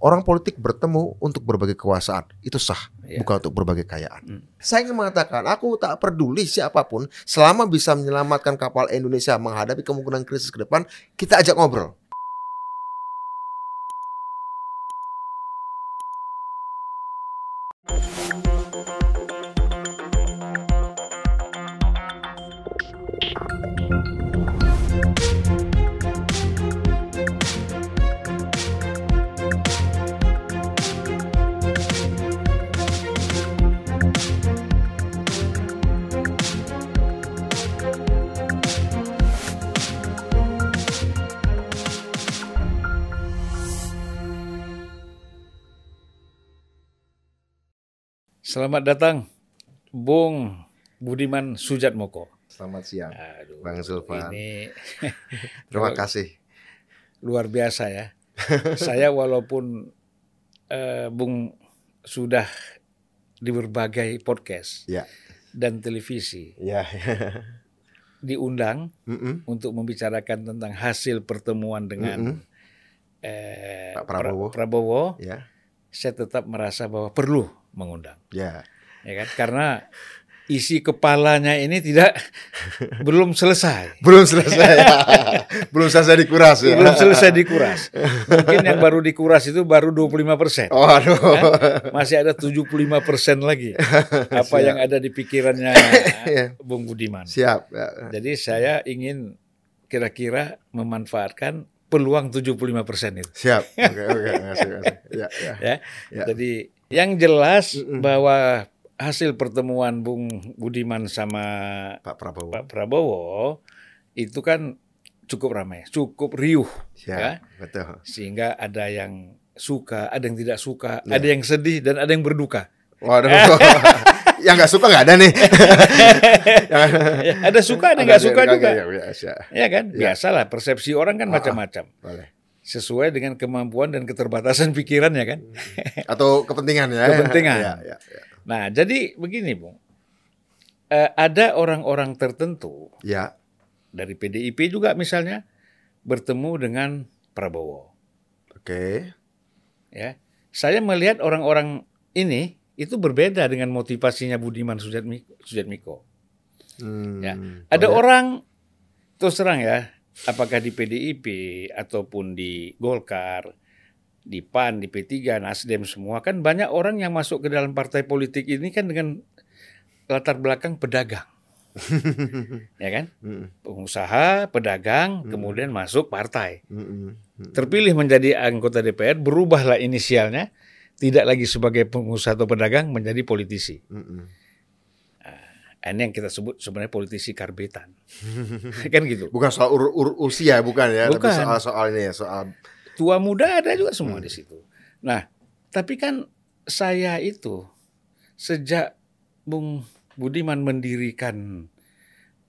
Orang politik bertemu untuk berbagai kekuasaan, itu sah, Iya. bukan untuk berbagai kekayaan. Hmm. Saya ingin mengatakan, aku tak peduli siapa pun, selama bisa menyelamatkan kapal Indonesia menghadapi kemungkinan krisis ke depan, kita ajak ngobrol. Selamat datang, Bung Budiman Sujatmoko. Selamat siang, Aduh, Bang Zulfan. Ini Terima kasih. luar biasa ya. Saya walaupun eh, Bung sudah di berbagai podcast Ya, dan televisi ya. diundang Mm-mm. untuk membicarakan tentang hasil pertemuan dengan Mm-mm. eh, Pak Prabowo. Pra- Prabowo, Ya, saya tetap merasa bahwa perlu mengundang, ya. ya kan? Karena isi kepalanya ini tidak belum selesai. Belum selesai. Belum selesai dikuras ya. Belum selesai dikuras. Mungkin yang baru dikuras itu baru 25 persen. Oh, aduh. Masih ada 75 persen lagi. Apa Siap. yang ada di pikirannya Iya. Bung Budiman. Siap. Ya. Jadi saya ingin kira-kira memanfaatkan peluang 75 persen itu. Siap. Oke, oke. Makasih, makasih. Ya, ya. Ya. Ya. Jadi yang jelas Mm-mm. bahwa hasil pertemuan Bung Budiman sama Pak Prabowo. Pak Prabowo itu kan cukup ramai, cukup riuh, Siap. ya. Betul. sehingga ada yang suka, ada yang tidak suka, Ya. ada yang sedih dan ada yang berduka. Waduh. yang nggak suka nggak ada nih. Ya, ada suka, ada nggak suka juga. Ya, ya, ya. Ya kan, Ya. biasalah persepsi orang kan Ah, ah. macam-macam, Boleh. Sesuai dengan kemampuan dan keterbatasan pikirannya kan. Atau kepentingan ya. Kepentingan. Ya, ya, ya. Nah, jadi begini, Bung. Eh, ada orang-orang tertentu Ya, dari PDIP juga misalnya bertemu dengan Prabowo. oke. Ya, saya melihat orang-orang ini itu berbeda dengan motivasinya Budiman Sujatmiko. Sujatmiko. Hmm. Ya. Ada Oh, ya. orang terus terang ya, apakah di PDIP ataupun di Golkar, di PAN, di P3, Nasdem semua kan banyak orang yang masuk ke dalam partai politik ini kan dengan latar belakang pedagang, ya kan? Pengusaha, pedagang, kemudian masuk partai. Terpilih menjadi anggota DPR, berubahlah inisialnya, tidak lagi sebagai pengusaha atau pedagang menjadi politisi. Ini yang kita sebut sebenarnya politisi karbetan. kan gitu. Bukan soal ur, ur- usia bukan ya, tapi Bukan. soal soal ini ya, soal tua muda ada juga semua Hmm. di situ. Nah, tapi kan saya itu sejak Bung Budiman mendirikan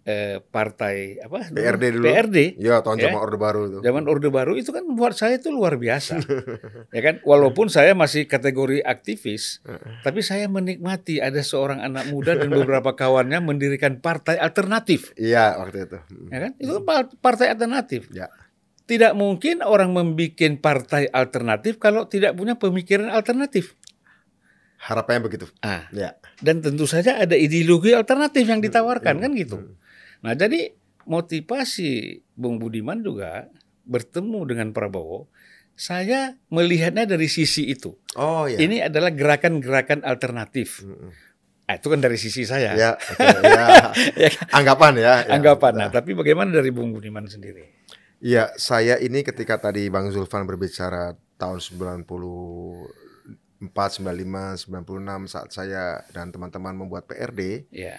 eh, partai apa? PRD dulu. PRD ya tahun Ya. zaman Orde Baru itu. zaman Orde Baru itu kan buat saya itu luar biasa. ya kan? Walaupun saya masih kategori aktivis, tapi saya menikmati ada seorang anak muda dan beberapa kawannya mendirikan partai alternatif. Iya waktu itu. Ya kan? Itu kan par- partai alternatif. Ya. Tidak mungkin orang membuat partai alternatif kalau tidak punya pemikiran alternatif. Harapannya begitu. Ah, Ya. dan tentu saja ada ideologi alternatif yang ditawarkan Hmm, kan gitu. hmm. Nah, jadi motivasi Bung Budiman juga bertemu dengan Prabowo, saya melihatnya dari sisi itu. Oh ya. Ini adalah gerakan-gerakan alternatif. Mm, mm. Ah, itu kan dari sisi saya. Ya, oke, ya. Ya kan? Anggapan ya. ya. Anggapan. Nah, tapi bagaimana dari Bung Budiman sendiri? Iya, saya ini ketika tadi Bang Zulfan berbicara tahun 94, 95, 96 saat saya dan teman-teman membuat PRD, Ya.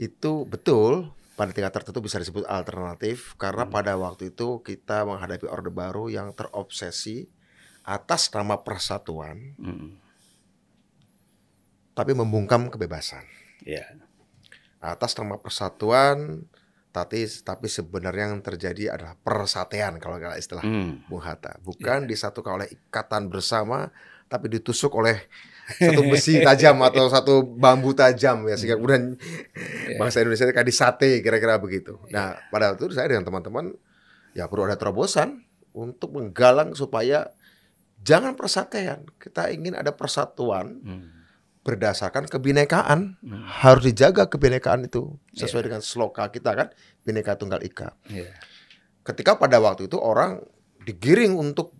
itu betul pada tingkat tertentu bisa disebut alternatif karena Hmm. pada waktu itu kita menghadapi Orde Baru yang terobsesi atas nama persatuan Mm, tapi membungkam kebebasan. ya. Atas nama persatuan tapi tapi sebenarnya yang terjadi adalah persatean kalau nggak istilah Mm. Bung Hatta. Bukan disatukan oleh ikatan bersama, tapi ditusuk oleh satu besi tajam atau satu bambu tajam ya sehingga kemudian bangsa Indonesia kayak disate kira-kira begitu. Nah pada waktu itu saya dengan teman-teman ya perlu ada terobosan untuk menggalang supaya jangan persatuan. Kita ingin ada persatuan Hmm. berdasarkan kebinekaan. Hmm. Harus dijaga kebinekaan itu sesuai Iya. dengan sloka kita kan, bineka tunggal ika. Iya. Ketika pada waktu itu orang digiring untuk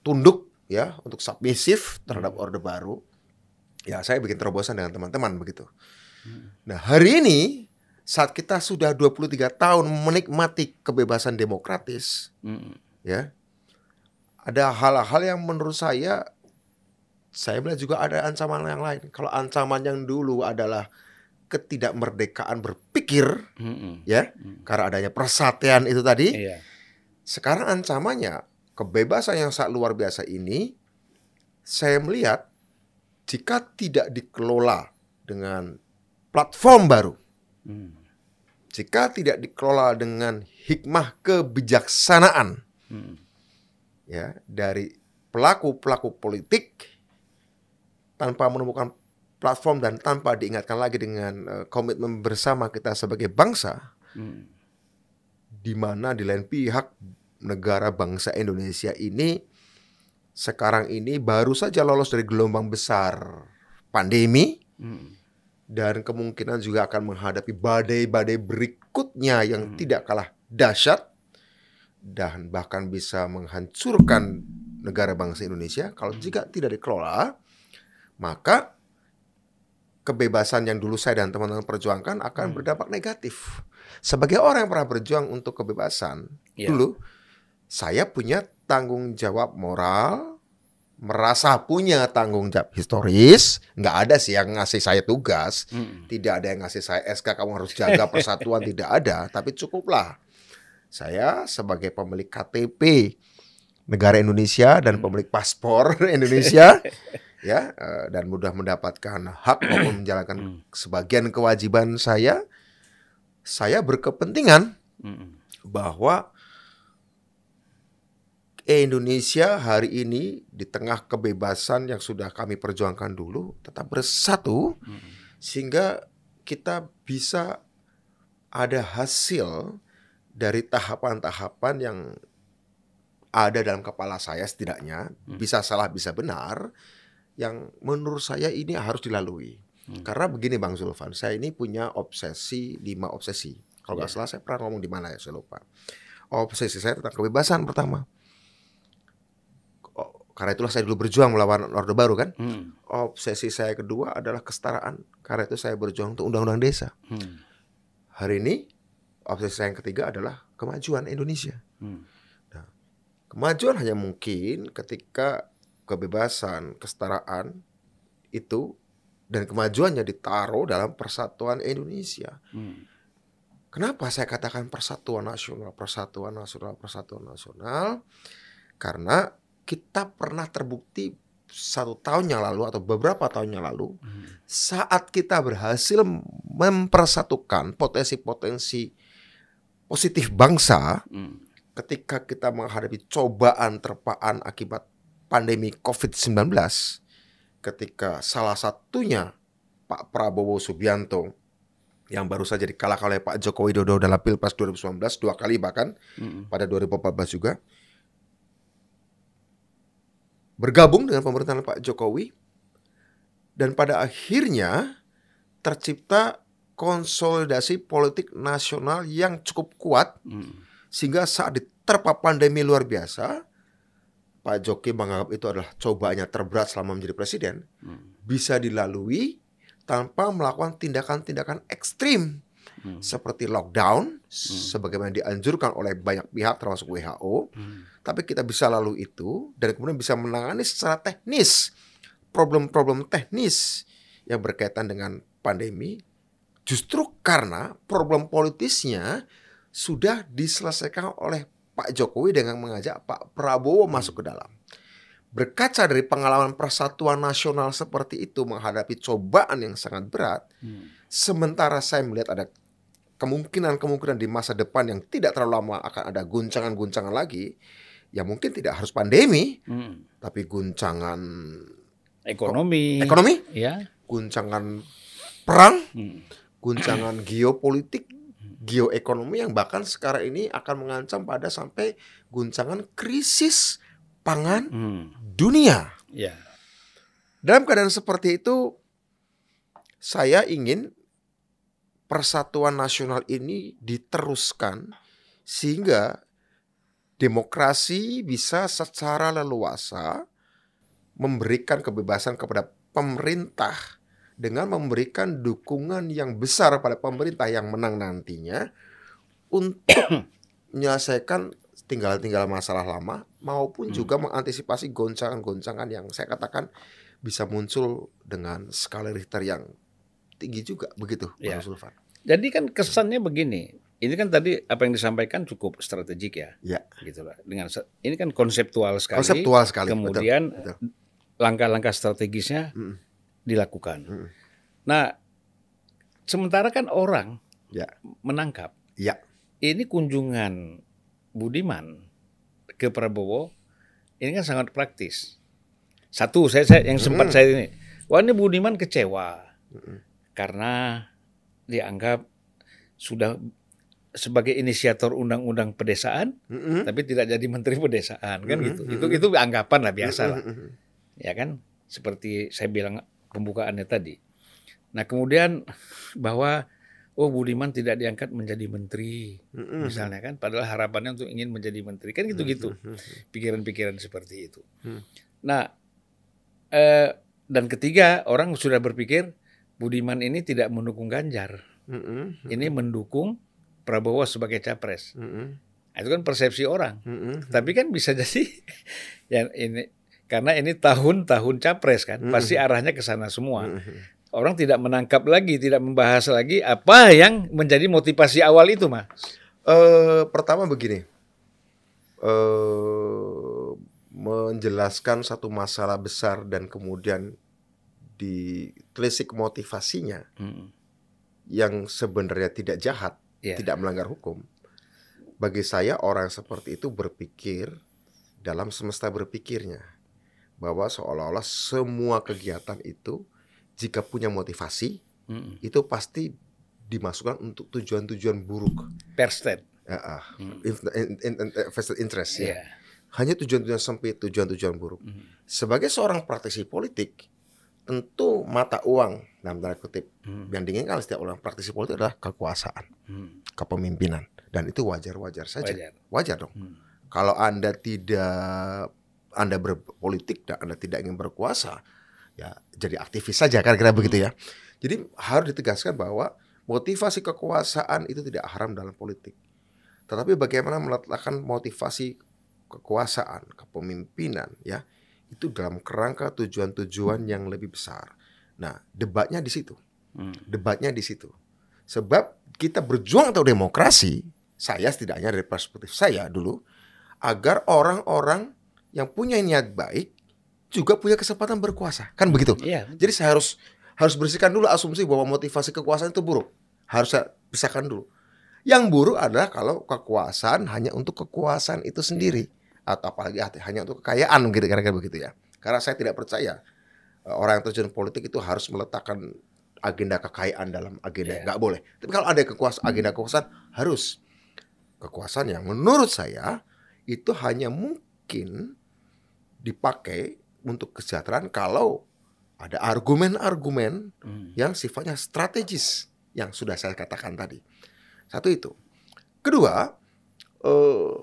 tunduk ya, untuk submisif terhadap Hmm. orde baru. Ya, saya bikin terobosan dengan teman-teman begitu. Hmm. Nah, hari ini saat kita sudah 23 tahun menikmati kebebasan demokratis, Hmm. ya. Ada hal-hal yang menurut saya saya melihat juga ada ancaman yang lain. Kalau ancaman yang dulu adalah ketidakmerdekaan berpikir, Hmm. ya, Hmm. karena adanya persatuan itu tadi. Iya. Sekarang ancamannya kebebasan yang sangat luar biasa ini saya melihat jika tidak dikelola dengan platform baru, Hmm. jika tidak dikelola dengan hikmah kebijaksanaan Hmm. ya dari pelaku-pelaku politik tanpa menemukan platform dan tanpa diingatkan lagi dengan eh, komitmen bersama kita sebagai bangsa Hmm. di mana di lain pihak negara bangsa Indonesia ini sekarang ini baru saja lolos dari gelombang besar pandemi Hmm. dan kemungkinan juga akan menghadapi badai-badai berikutnya yang Hmm. tidak kalah dahsyat dan bahkan bisa menghancurkan negara bangsa Indonesia kalau jika tidak dikelola maka kebebasan yang dulu saya dan teman-teman perjuangkan akan Hmm. berdampak negatif. Sebagai orang yang pernah berjuang untuk kebebasan, Iya. dulu saya punya tanggung jawab moral, merasa punya tanggung jawab historis. Nggak ada sih yang ngasih saya tugas, Hmm. tidak ada yang ngasih saya SK kamu harus jaga persatuan tidak ada, tapi cukuplah. Saya sebagai pemilik KTP negara Indonesia dan Hmm. pemilik paspor Indonesia ya eh, dan mudah mendapatkan hak maupun menjalankan Hmm. sebagian kewajiban saya, saya berkepentingan bahwa Indonesia hari ini di tengah kebebasan yang sudah kami perjuangkan dulu tetap bersatu Hmm. sehingga kita bisa ada hasil dari tahapan-tahapan yang ada dalam kepala saya setidaknya Hmm. bisa salah bisa benar yang menurut saya ini harus dilalui Hmm. karena begini Bang Zulfan saya ini punya obsesi lima obsesi kalau nggak Ya. salah saya pernah ngomong di mana ya saya lupa obsesi saya tentang kebebasan pertama karena itulah saya dulu berjuang melawan Orde Baru kan Hmm. obsesi saya kedua adalah kesetaraan. Karena itu saya berjuang untuk undang-undang desa. Hmm. Hari ini obsesi saya yang ketiga adalah kemajuan Indonesia. Hmm. Kemajuan hanya mungkin ketika kebebasan, kesetaraan itu dan kemajuannya ditaruh dalam persatuan Indonesia. Hmm. Kenapa saya katakan persatuan nasional, persatuan nasional, persatuan nasional? Karena kita pernah terbukti satu tahun yang lalu atau beberapa tahun yang lalu Hmm. saat kita berhasil mempersatukan potensi-potensi positif bangsa Hmm. ketika kita menghadapi cobaan terpaan akibat pandemi COVID-19 ketika salah satunya Pak Prabowo Subianto yang baru saja dikalahkan oleh Pak Joko Widodo dalam Pilpres 2019 dua kali bahkan Hmm. pada 2014 juga bergabung dengan pemerintahan Pak Jokowi dan pada akhirnya tercipta konsolidasi politik nasional yang cukup kuat Hmm. sehingga saat diterpa pandemi luar biasa Pak Jokowi menganggap itu adalah cobaannya terberat selama menjadi presiden Hmm. bisa dilalui tanpa melakukan tindakan-tindakan ekstrim Hmm. seperti lockdown sebagaimana dianjurkan oleh banyak pihak termasuk WHO Hmm. tapi kita bisa lalu itu dan kemudian bisa menangani secara teknis problem-problem teknis yang berkaitan dengan pandemi justru karena problem politisnya sudah diselesaikan oleh Pak Jokowi dengan mengajak Pak Prabowo masuk ke dalam. Berkaca dari pengalaman persatuan nasional seperti itu menghadapi cobaan yang sangat berat, Hmm. sementara saya melihat ada kemungkinan-kemungkinan di masa depan yang tidak terlalu lama akan ada guncangan-guncangan lagi, ya mungkin tidak harus pandemi, Hmm. tapi guncangan Ekonomi. ekonomi, Ya. guncangan perang, Hmm. guncangan geopolitik, geoekonomi yang bahkan sekarang ini akan mengancam pada sampai guncangan krisis pangan Hmm. dunia. Ya. Dalam keadaan seperti itu, saya ingin persatuan nasional ini diteruskan sehingga demokrasi bisa secara leluasa memberikan kebebasan kepada pemerintah dengan memberikan dukungan yang besar pada pemerintah yang menang nantinya untuk menyelesaikan tinggal-tinggal masalah lama maupun Hmm. juga mengantisipasi goncangan-goncangan yang saya katakan bisa muncul dengan skala Richter yang tinggi juga begitu Ya. Sulfan. Jadi kan kesannya begini. Ini kan tadi apa yang disampaikan cukup strategik ya. Ya. Gitu lah. Dengan ini kan konseptual sekali. Konseptual sekali. Kemudian langkah-langkah strategisnya Mm-mm. dilakukan. Mm-mm. Nah, sementara kan orang Ya. menangkap Ya. ini kunjungan Budiman ke Prabowo ini kan sangat praktis. Satu, saya, saya yang sempat Mm. saya ini, wah ini Budiman kecewa Mm-mm. karena dianggap sudah sebagai inisiator undang-undang pedesaan, Mm-mm. tapi tidak jadi menteri pedesaan kan Mm, gitu. mm, Itu mm. itu anggapan lah biasa lah, Mm-mm. ya kan? Seperti saya bilang pembukaannya tadi. Nah kemudian bahwa oh Budiman tidak diangkat menjadi menteri, Mm-mm. misalnya kan, padahal harapannya untuk ingin menjadi menteri kan gitu-gitu, pikiran-pikiran seperti itu. Hmm. Nah eh, dan ketiga orang sudah berpikir Budiman ini tidak mendukung Ganjar. Mm-mm. ini mendukung Prabowo sebagai capres. Mm-mm. Nah, Itu kan persepsi orang. Mm-mm. Tapi kan bisa jadi ya ini karena ini tahun-tahun capres kan, Mm. pasti arahnya ke sana semua. Mm-mm. Orang tidak menangkap lagi, tidak membahas lagi apa yang menjadi motivasi awal itu, Mas. Eh, pertama begini, eh, menjelaskan satu masalah besar dan kemudian ditelisik motivasinya yang sebenarnya tidak jahat, Ya. tidak melanggar hukum. Bagi saya orang seperti itu berpikir dalam semesta berpikirnya bahwa seolah-olah semua kegiatan itu jika punya motivasi Mm-mm. itu pasti dimasukkan untuk tujuan-tujuan buruk. Perstet. Mm. in- in- in- in- vested interest ya. Iya. Hanya tujuan-tujuan sempit, tujuan-tujuan buruk. Mm. Sebagai seorang praktisi politik, tentu mata uang dalam tanda kutip Mm. yang diinginkan setiap orang praktisi politik adalah kekuasaan, Mm. kepemimpinan, dan itu wajar-wajar saja. Wajar. Wajar dong. Mm. Kalau anda tidak anda berpolitik dan anda tidak ingin berkuasa, ya jadi aktivis saja kan kira begitu ya. Jadi harus ditegaskan bahwa motivasi kekuasaan itu tidak haram dalam politik. Tetapi bagaimana meletakkan motivasi kekuasaan, kepemimpinan ya itu dalam kerangka tujuan-tujuan yang lebih besar. Nah, debatnya di situ. Mm. Debatnya di situ. Sebab kita berjuang untuk demokrasi, saya setidaknya dari perspektif saya dulu, agar orang-orang yang punya niat baik juga punya kesempatan berkuasa. Kan begitu? Iya. Jadi saya harus harus bersihkan dulu asumsi bahwa motivasi kekuasaan itu buruk. Harus saya pisahkan dulu. Yang buruk adalah kalau kekuasaan hanya untuk kekuasaan itu sendiri atau apalagi hanya untuk kekayaan gitu kira-kira begitu ya. Karena saya tidak percaya eh, orang yang terjun politik itu harus meletakkan agenda kekayaan dalam agenda nggak boleh. Tapi kalau ada kekuasaan agenda kekuasaan harus kekuasaan yang menurut saya itu hanya mungkin dipakai untuk kesejahteraan kalau ada argumen-argumen Mm. yang sifatnya strategis yang sudah saya katakan tadi. Satu itu. Kedua, eh,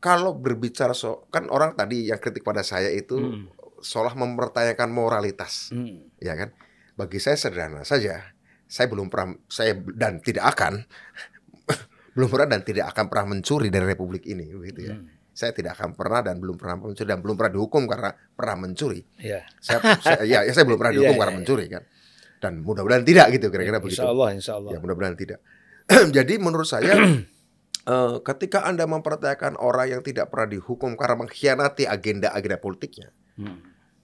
kalau berbicara so kan orang tadi yang kritik pada saya itu Mm. seolah mempertanyakan moralitas, Mm. ya kan? Bagi saya sederhana saja. Saya belum pernah saya dan tidak akan belum pernah dan tidak akan pernah mencuri dari republik ini begitu ya. Mm. Saya tidak akan pernah dan belum pernah mencuri dan belum pernah dihukum karena pernah mencuri. Iya. Saya, saya ya, ya saya belum pernah dihukum Iya, karena iya, mencuri kan. Dan mudah-mudahan tidak gitu kira-kira begitu. Insya Allah, insya Allah. Ya mudah-mudahan tidak. Jadi menurut saya eh, ketika Anda mempertanyakan orang yang tidak pernah dihukum karena mengkhianati agenda-agenda politiknya, Mm.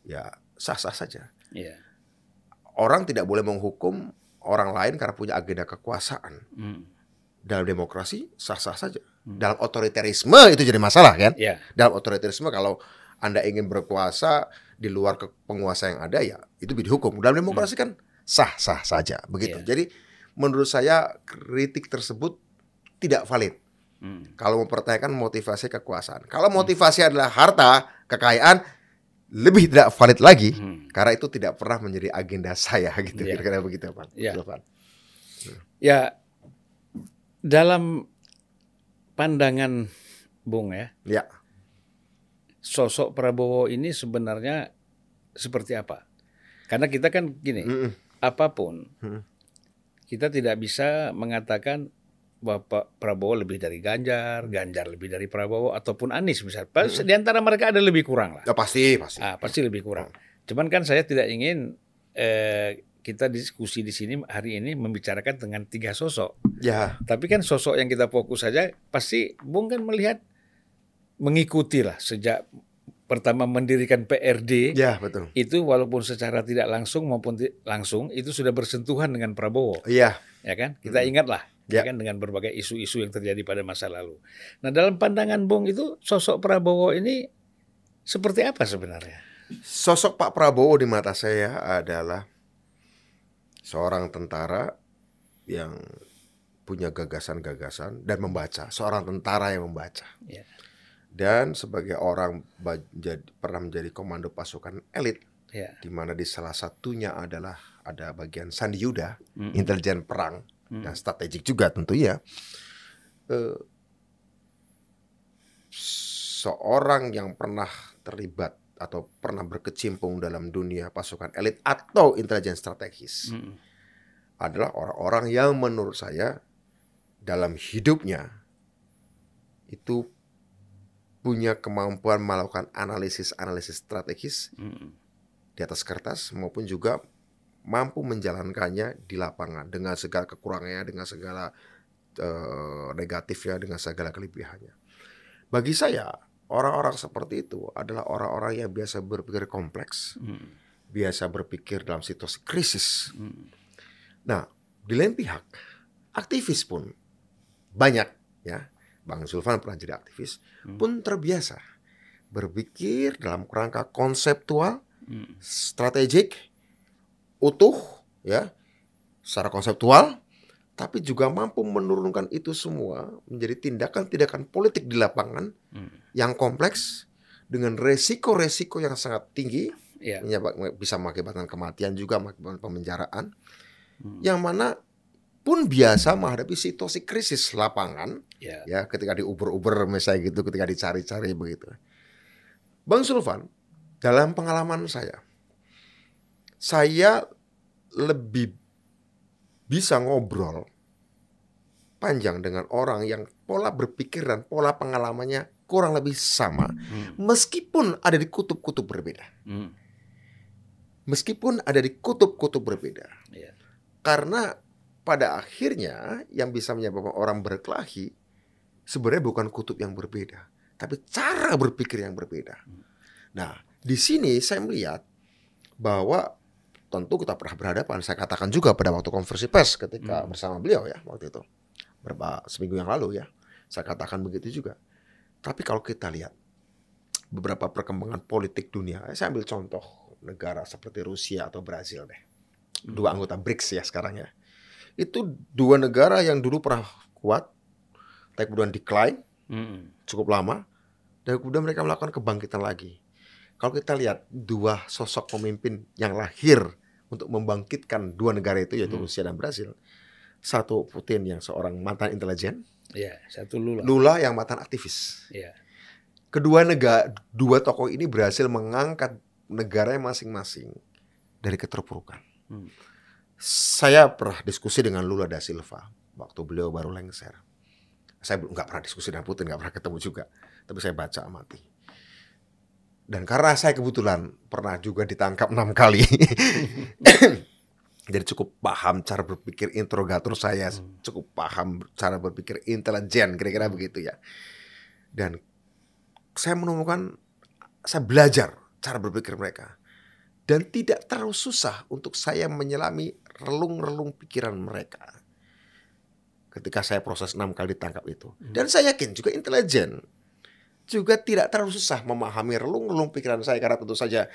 ya sah-sah saja. Iya. Orang tidak boleh menghukum orang lain karena punya agenda kekuasaan. Mm. Dalam demokrasi sah-sah saja. Hmm. Dalam otoritarisme itu jadi masalah kan? Iya. Dalam otoritarisme kalau Anda ingin berkuasa di luar ke penguasa yang ada ya itu dihukum. Dalam demokrasi kan sah-sah saja begitu. Iya. Jadi menurut saya kritik tersebut tidak valid. Hmm. Kalau mempertanyakan motivasi kekuasaan. Kalau motivasi adalah harta, kekayaan, lebih tidak valid lagi Hmm. karena itu tidak pernah menjadi agenda saya gitu Iya. kira-kira begitu Pak. Iya. Silvan. Ya, dalam pandangan Bung ya, Ya. sosok Prabowo ini sebenarnya seperti apa? Karena kita kan gini, Mm-mm. apa pun Hmm. kita tidak bisa mengatakan bahwa Pak Prabowo lebih dari Ganjar, Ganjar lebih dari Prabowo ataupun Anies misalnya. Pas Di antara mereka ada lebih kurang lah. Ya pasti, pasti. Ah, pasti lebih kurang. Cuman kan saya tidak ingin eh, kita diskusi di sini hari ini membicarakan dengan tiga sosok. Ya, Tapi kan sosok yang kita fokus saja pasti Bung kan melihat mengikuti lah sejak pertama mendirikan PRD ya betul. itu walaupun secara tidak langsung maupun langsung itu sudah bersentuhan dengan Prabowo Iya, ya kan kita ingatlah Ya. kan dengan berbagai isu-isu yang terjadi pada masa lalu. Nah dalam pandangan Bung itu sosok Prabowo ini seperti apa sebenarnya? sosok Pak Prabowo di mata saya adalah seorang tentara yang punya gagasan-gagasan dan membaca, seorang tentara yang membaca. Ya. Dan sebagai orang pernah menjadi komando pasukan elit Ya. di mana di salah satunya adalah ada bagian Sandi Yuda, Mm. intelijen perang Mm. dan strategik juga tentunya. Eh, seorang yang pernah terlibat atau pernah berkecimpung dalam dunia pasukan elit atau intelijen strategis Mm. adalah orang-orang yang menurut saya dalam hidupnya itu punya kemampuan melakukan analisis-analisis strategis Mm. di atas kertas maupun juga mampu menjalankannya di lapangan dengan segala kekurangannya, dengan segala eh, negatifnya, dengan segala kelebihannya. Bagi saya, orang-orang seperti itu adalah orang-orang yang biasa berpikir kompleks, Mm. biasa berpikir dalam situasi krisis. Mm. Nah, di lain pihak, aktivis pun banyak ya. Bang Zulfan pernah jadi aktivis, Hmm. pun terbiasa berpikir dalam kerangka konseptual, Mm. strategik, utuh, ya, secara konseptual, tapi juga mampu menurunkan itu semua menjadi tindakan-tindakan politik di lapangan Mm. yang kompleks dengan resiko-resiko yang sangat tinggi, Ya. menyebab- bisa mengakibatkan kematian juga, mengakibatkan pemenjaraan, Mm. yang mana pun biasa menghadapi situasi krisis lapangan, Ya. ya ketika diuber-uber misalnya gitu, ketika dicari-cari begitu. Bang Sulfan, dalam pengalaman saya, saya lebih bisa ngobrol panjang dengan orang yang pola berpikir dan pola pengalamannya kurang lebih sama, Mm. meskipun ada di kutub-kutub berbeda. Mm. Meskipun ada di kutub-kutub berbeda. Ya. Karena pada akhirnya yang bisa menyebabkan orang berkelahi sebenarnya bukan kutub yang berbeda, tapi cara berpikir yang berbeda. Nah, di sini saya melihat bahwa tentu kita pernah berhadapan. Saya katakan juga pada waktu konversi pers ketika Hmm. bersama beliau ya waktu itu berapa seminggu yang lalu ya. Saya katakan begitu juga. Tapi kalau kita lihat beberapa perkembangan politik dunia, saya ambil contoh negara seperti Rusia atau Brazil deh. Dua anggota BRICS ya sekarang ya. Itu dua negara yang dulu pernah kuat, tapi kemudian decline Mm. cukup lama, dan kemudian mereka melakukan kebangkitan lagi. Kalau kita lihat dua sosok pemimpin yang lahir untuk membangkitkan dua negara itu yaitu Hmm. Rusia dan Brasil. Satu Putin yang seorang mantan intelijen, Ya, satu Lula. Lula yang mantan aktivis. Ya. Kedua negara dua tokoh ini berhasil mengangkat negara masing-masing dari keterpurukan. Hmm. Saya pernah diskusi dengan Lula da Silva waktu beliau baru lengser. Saya nggak pernah diskusi dengan Putin, nggak pernah ketemu juga, tapi saya baca amati. Dan karena saya kebetulan pernah juga ditangkap enam kali, jadi cukup paham cara berpikir interrogator saya, Hmm. cukup paham cara berpikir intelijen, kira-kira begitu ya. Dan saya menemukan, saya belajar cara berpikir mereka. Dan tidak terlalu susah untuk saya menyelami relung-relung pikiran mereka. Ketika saya proses enam kali ditangkap itu. Dan saya yakin juga intelijen. Juga tidak terlalu susah memahami relung-relung pikiran saya. Karena tentu saja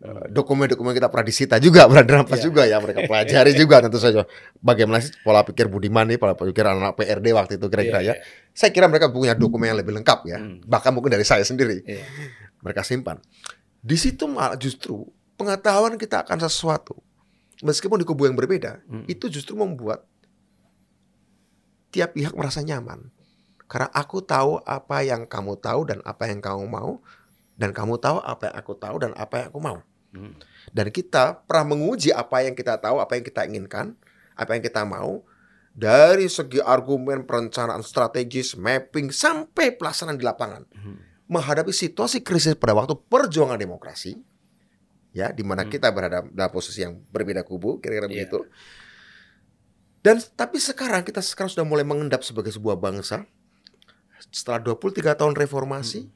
Eh, dokumen-dokumen kita pernah disita juga, pernah dirampas Iya. juga ya mereka pelajari juga tentu saja bagaimana sih pola pikir Budiman nih, pola pikir anak PRD waktu itu kira-kira Iya, ya. Saya kira mereka punya dokumen yang lebih lengkap ya, Hmm. bahkan mungkin dari saya sendiri Iya. mereka simpan. Di situ malah justru pengetahuan kita akan sesuatu, meskipun di kubu yang berbeda, Hmm. itu justru membuat tiap pihak merasa nyaman. Karena aku tahu apa yang kamu tahu dan apa yang kamu mau, dan kamu tahu apa yang aku tahu dan apa yang aku mau. Hmm. Dan kita pernah menguji apa yang kita tahu, apa yang kita inginkan, apa yang kita mau, dari segi argumen, perencanaan strategis, mapping, sampai pelaksanaan di lapangan. Hmm. Menghadapi situasi krisis pada waktu perjuangan demokrasi, ya, di mana Hmm. kita berada dalam posisi yang berbeda kubu, kira-kira Iya. begitu. Dan tapi sekarang kita sekarang sudah mulai mengendap sebagai sebuah bangsa. Setelah 23 tahun reformasi,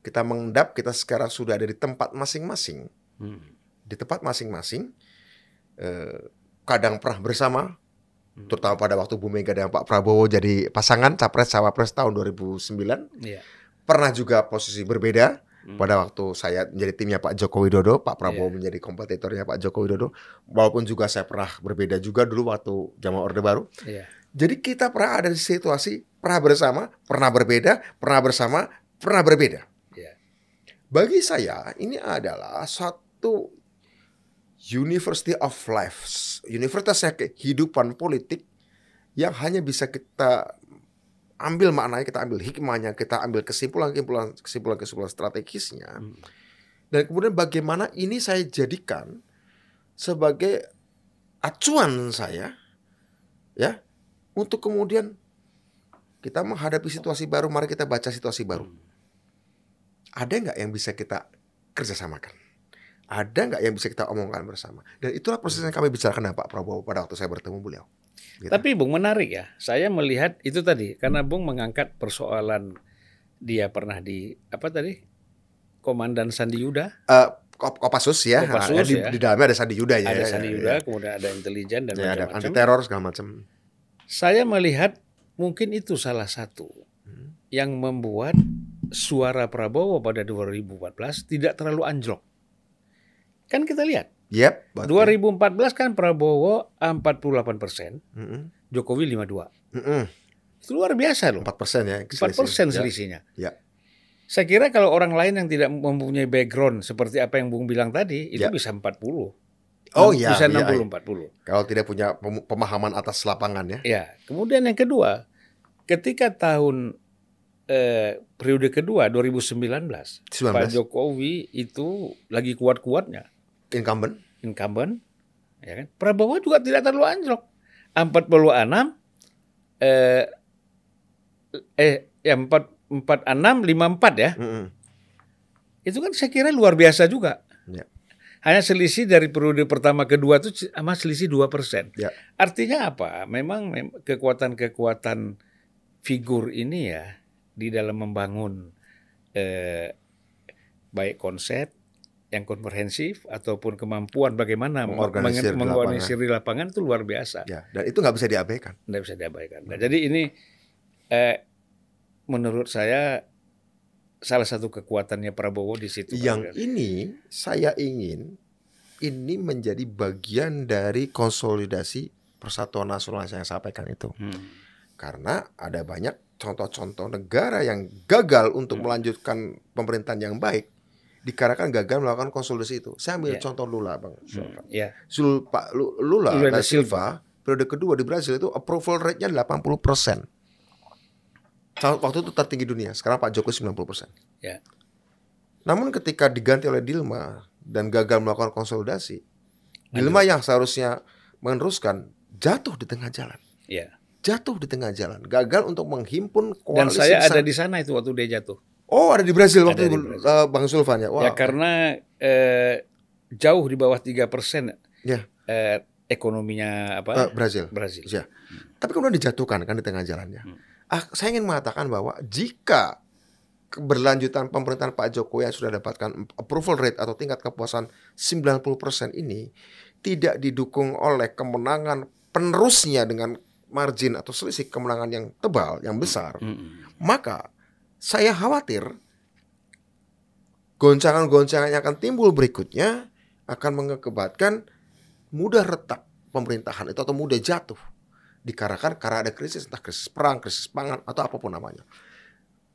kita mengendap, kita sekarang sudah ada di tempat masing-masing Hmm. di tempat masing-masing eh, kadang pernah bersama Hmm. terutama pada waktu Bu Mega dan Pak Prabowo jadi pasangan capres cawapres tahun 2009 Iya. pernah juga posisi berbeda Hmm. pada waktu saya menjadi timnya Pak Joko Widodo Pak Prabowo menjadi kompetitornya Pak Joko Widodo walaupun juga saya pernah berbeda juga dulu waktu zaman Orde Baru Iya. Jadi kita pernah ada di situasi pernah bersama pernah berbeda pernah bersama pernah berbeda Iya. bagi saya ini adalah satu University of Life, universitasnya kehidupan politik yang hanya bisa kita ambil maknanya, kita ambil hikmahnya, kita ambil kesimpulan-kesimpulan kesimpulan-kesimpulan strategisnya. Hmm. Dan kemudian bagaimana ini saya jadikan sebagai acuan saya ya untuk kemudian kita menghadapi situasi baru, mari kita baca situasi baru ada nggak yang bisa kita kerjasamakan? Ada nggak yang bisa kita omongkan bersama? Dan itulah proses yang kami bicarakan dengan Pak Prabowo pada waktu saya bertemu beliau. Gitu. Tapi Bung menarik ya. Saya melihat itu tadi karena Bung mengangkat persoalan dia pernah di apa tadi? Komandan Sandi Yuda, Kop- Kopassus ya, Kopassus, Nah, di, ya. di dalamnya ada Sandi Yuda ya. ada ya, Sandi ya, Yuda, ya. kemudian ada intelijen dan Ya, ada macam-macam. anti teror segala macam. Saya melihat mungkin itu salah satu Hmm. yang membuat suara Prabowo pada 2014 tidak terlalu anjlok. Kan kita lihat, Yep. betul. 2014 kan Prabowo 48 persen, Mm-mm. Jokowi 52. Mm-mm. Itu luar biasa loh. 4 persen ya. 4 persen Ya. selisihnya. Ya. Saya kira kalau orang lain yang tidak mempunyai background seperti apa yang Bung bilang tadi, itu Ya. bisa 40. Oh iya. Bisa iya, 60 iya. 40. Kalau tidak punya pem- pemahaman atas lapangan ya. Ya, kemudian yang kedua, ketika tahun eh, periode kedua 2019, 19 Pak Jokowi itu lagi kuat-kuatnya incumbent. incumbent, ya kan? Prabowo juga tidak terlalu anjlok. 46 eh eh ya 4 46 54 ya. Mm-mm. Itu kan saya kira luar biasa juga. Ya. Hanya selisih dari periode pertama kedua itu sama selisih 2%. Ya. Artinya apa? Memang mem- kekuatan-kekuatan figur ini ya di dalam membangun eh, baik konsep yang komprehensif ataupun kemampuan bagaimana Mengorganisir meng- di mengorganisir di lapangan itu luar biasa. Ya, dan itu nggak bisa diabaikan. Tidak bisa diabaikan. Nah, jadi ini eh, menurut saya salah satu kekuatannya Prabowo di situ. Yang ini saya ingin ini menjadi bagian dari konsolidasi Persatuan Nasional yang saya sampaikan itu. Hmm. Karena ada banyak contoh-contoh negara yang gagal untuk Hmm. melanjutkan pemerintahan yang baik dikarenakan gagal melakukan konsolidasi itu. Saya ambil Ya. contoh Lula, Bang. Hmm. Sul Pak Lu- Lula Lula da Silva periode kedua di Brasil itu approval rate-nya 80%. Waktu itu tertinggi dunia. Sekarang Pak Jokowi 90%. Ya. Namun ketika diganti oleh Dilma dan gagal melakukan konsolidasi, Dilma yang seharusnya meneruskan jatuh di tengah jalan. Ya. Jatuh di tengah jalan, gagal untuk menghimpun Dan koalisi saya besar. ada di sana itu waktu dia jatuh. Oh, ada di Brasil Ada waktu di itu Brasil. eh, Bang Sulvan ya. Wah. Ya karena eh, jauh di bawah tiga persen Ya. eh, ekonominya apa Brasil. Brazil. Ya. Tapi kemudian dijatuhkan kan di tengah jalannya. Hmm. Ah, saya ingin mengatakan bahwa jika keberlanjutan pemerintahan Pak Jokowi yang sudah dapatkan approval rate atau tingkat kepuasan 90% ini tidak didukung oleh kemenangan penerusnya dengan margin atau selisih kemenangan yang tebal, yang besar, Mm-mm. maka saya khawatir goncangan-goncangan yang akan timbul berikutnya akan mengakibatkan mudah retak pemerintahan itu atau mudah jatuh dikarenakan karena ada krisis entah krisis perang, krisis pangan atau apa pun namanya.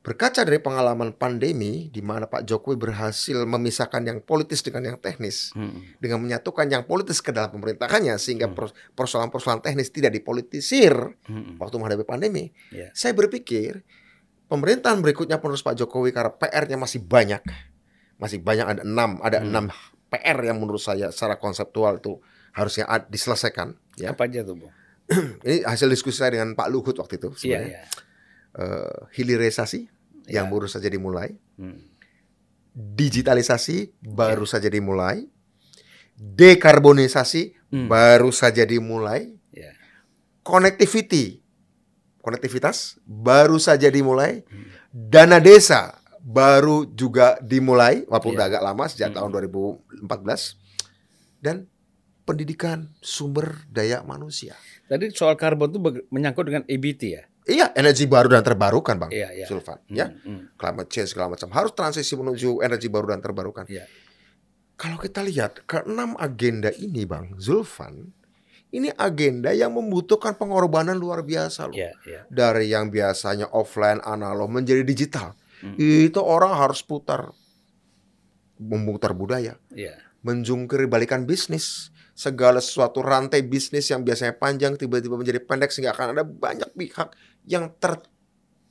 Berkaca dari pengalaman pandemi di mana Pak Jokowi berhasil memisahkan yang politis dengan yang teknis Hmm. dengan menyatukan yang politis ke dalam pemerintahannya sehingga Hmm. pers- persoalan-persoalan teknis tidak dipolitisir Hmm. waktu menghadapi pandemi. Ya. Saya berpikir pemerintahan berikutnya penerus Pak Jokowi karena PR-nya masih banyak, masih banyak ada enam, ada Hmm. enam PR yang menurut saya secara konseptual itu harusnya diselesaikan. Ya, Apa aja tuh, Bung? ini hasil diskusi saya dengan Pak Luhut waktu itu Iya, sebenarnya. iya. Eh, hilirisasi yang Ya. baru saja dimulai, Hmm. digitalisasi baru saja dimulai, dekarbonisasi Hmm. baru saja dimulai, connectivity, konektivitas baru saja dimulai, Hmm. dana desa baru juga dimulai, walaupun Iya. udah agak lama sejak Hmm. tahun 2014, dan pendidikan sumber daya manusia. Tadi soal karbon itu menyangkut dengan EBT ya? Iya, energi baru dan terbarukan, bang. Iya, iya. Sulfan, Hmm, ya, hmm. climate change segala macam harus transisi menuju energi baru dan terbarukan. Iya. Kalau kita lihat keenam agenda ini, bang Zulfan, ini agenda yang membutuhkan pengorbanan luar biasa loh. Iya, iya. Dari yang biasanya offline analog menjadi digital, Hmm. itu orang harus putar, memutar budaya, Iya. menjungkir balikan bisnis. Segala sesuatu rantai bisnis yang biasanya panjang tiba-tiba menjadi pendek sehingga akan ada banyak pihak yang ter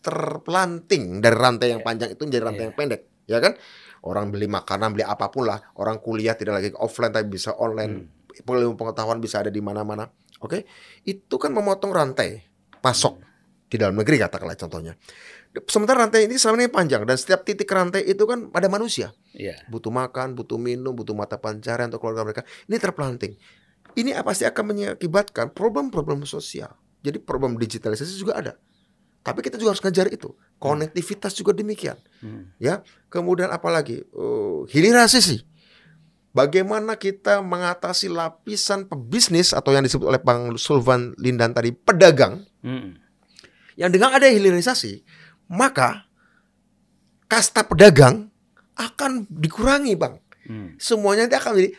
terpelanting dari rantai yang Iya. panjang itu menjadi rantai Iya. yang pendek, ya kan? Orang beli makanan, beli apa pun lah. Orang kuliah tidak lagi offline tapi bisa online. Hmm. Ilmu pengetahuan bisa ada di mana-mana. Oke, itu kan memotong rantai pasok di dalam negeri katakanlah contohnya. Sementara rantai ini selama ini panjang dan setiap titik rantai itu kan ada manusia Iya. butuh makan, butuh minum, butuh mata pencarian untuk keluarga mereka. Ini terpelanting. Ini pasti akan mengakibatkan problem-problem sosial. Jadi problem digitalisasi juga ada. Tapi kita juga harus ngejar itu. Konektivitas juga demikian. Hmm. Ya, kemudian apalagi uh, hilirisasi. Bagaimana kita mengatasi lapisan pebisnis atau yang disebut oleh Bang Sulvan Lindan tadi pedagang Hmm. yang dengan ada hilirisasi, maka kasta pedagang akan dikurangi, Bang Hmm. semuanya nanti akan menjadi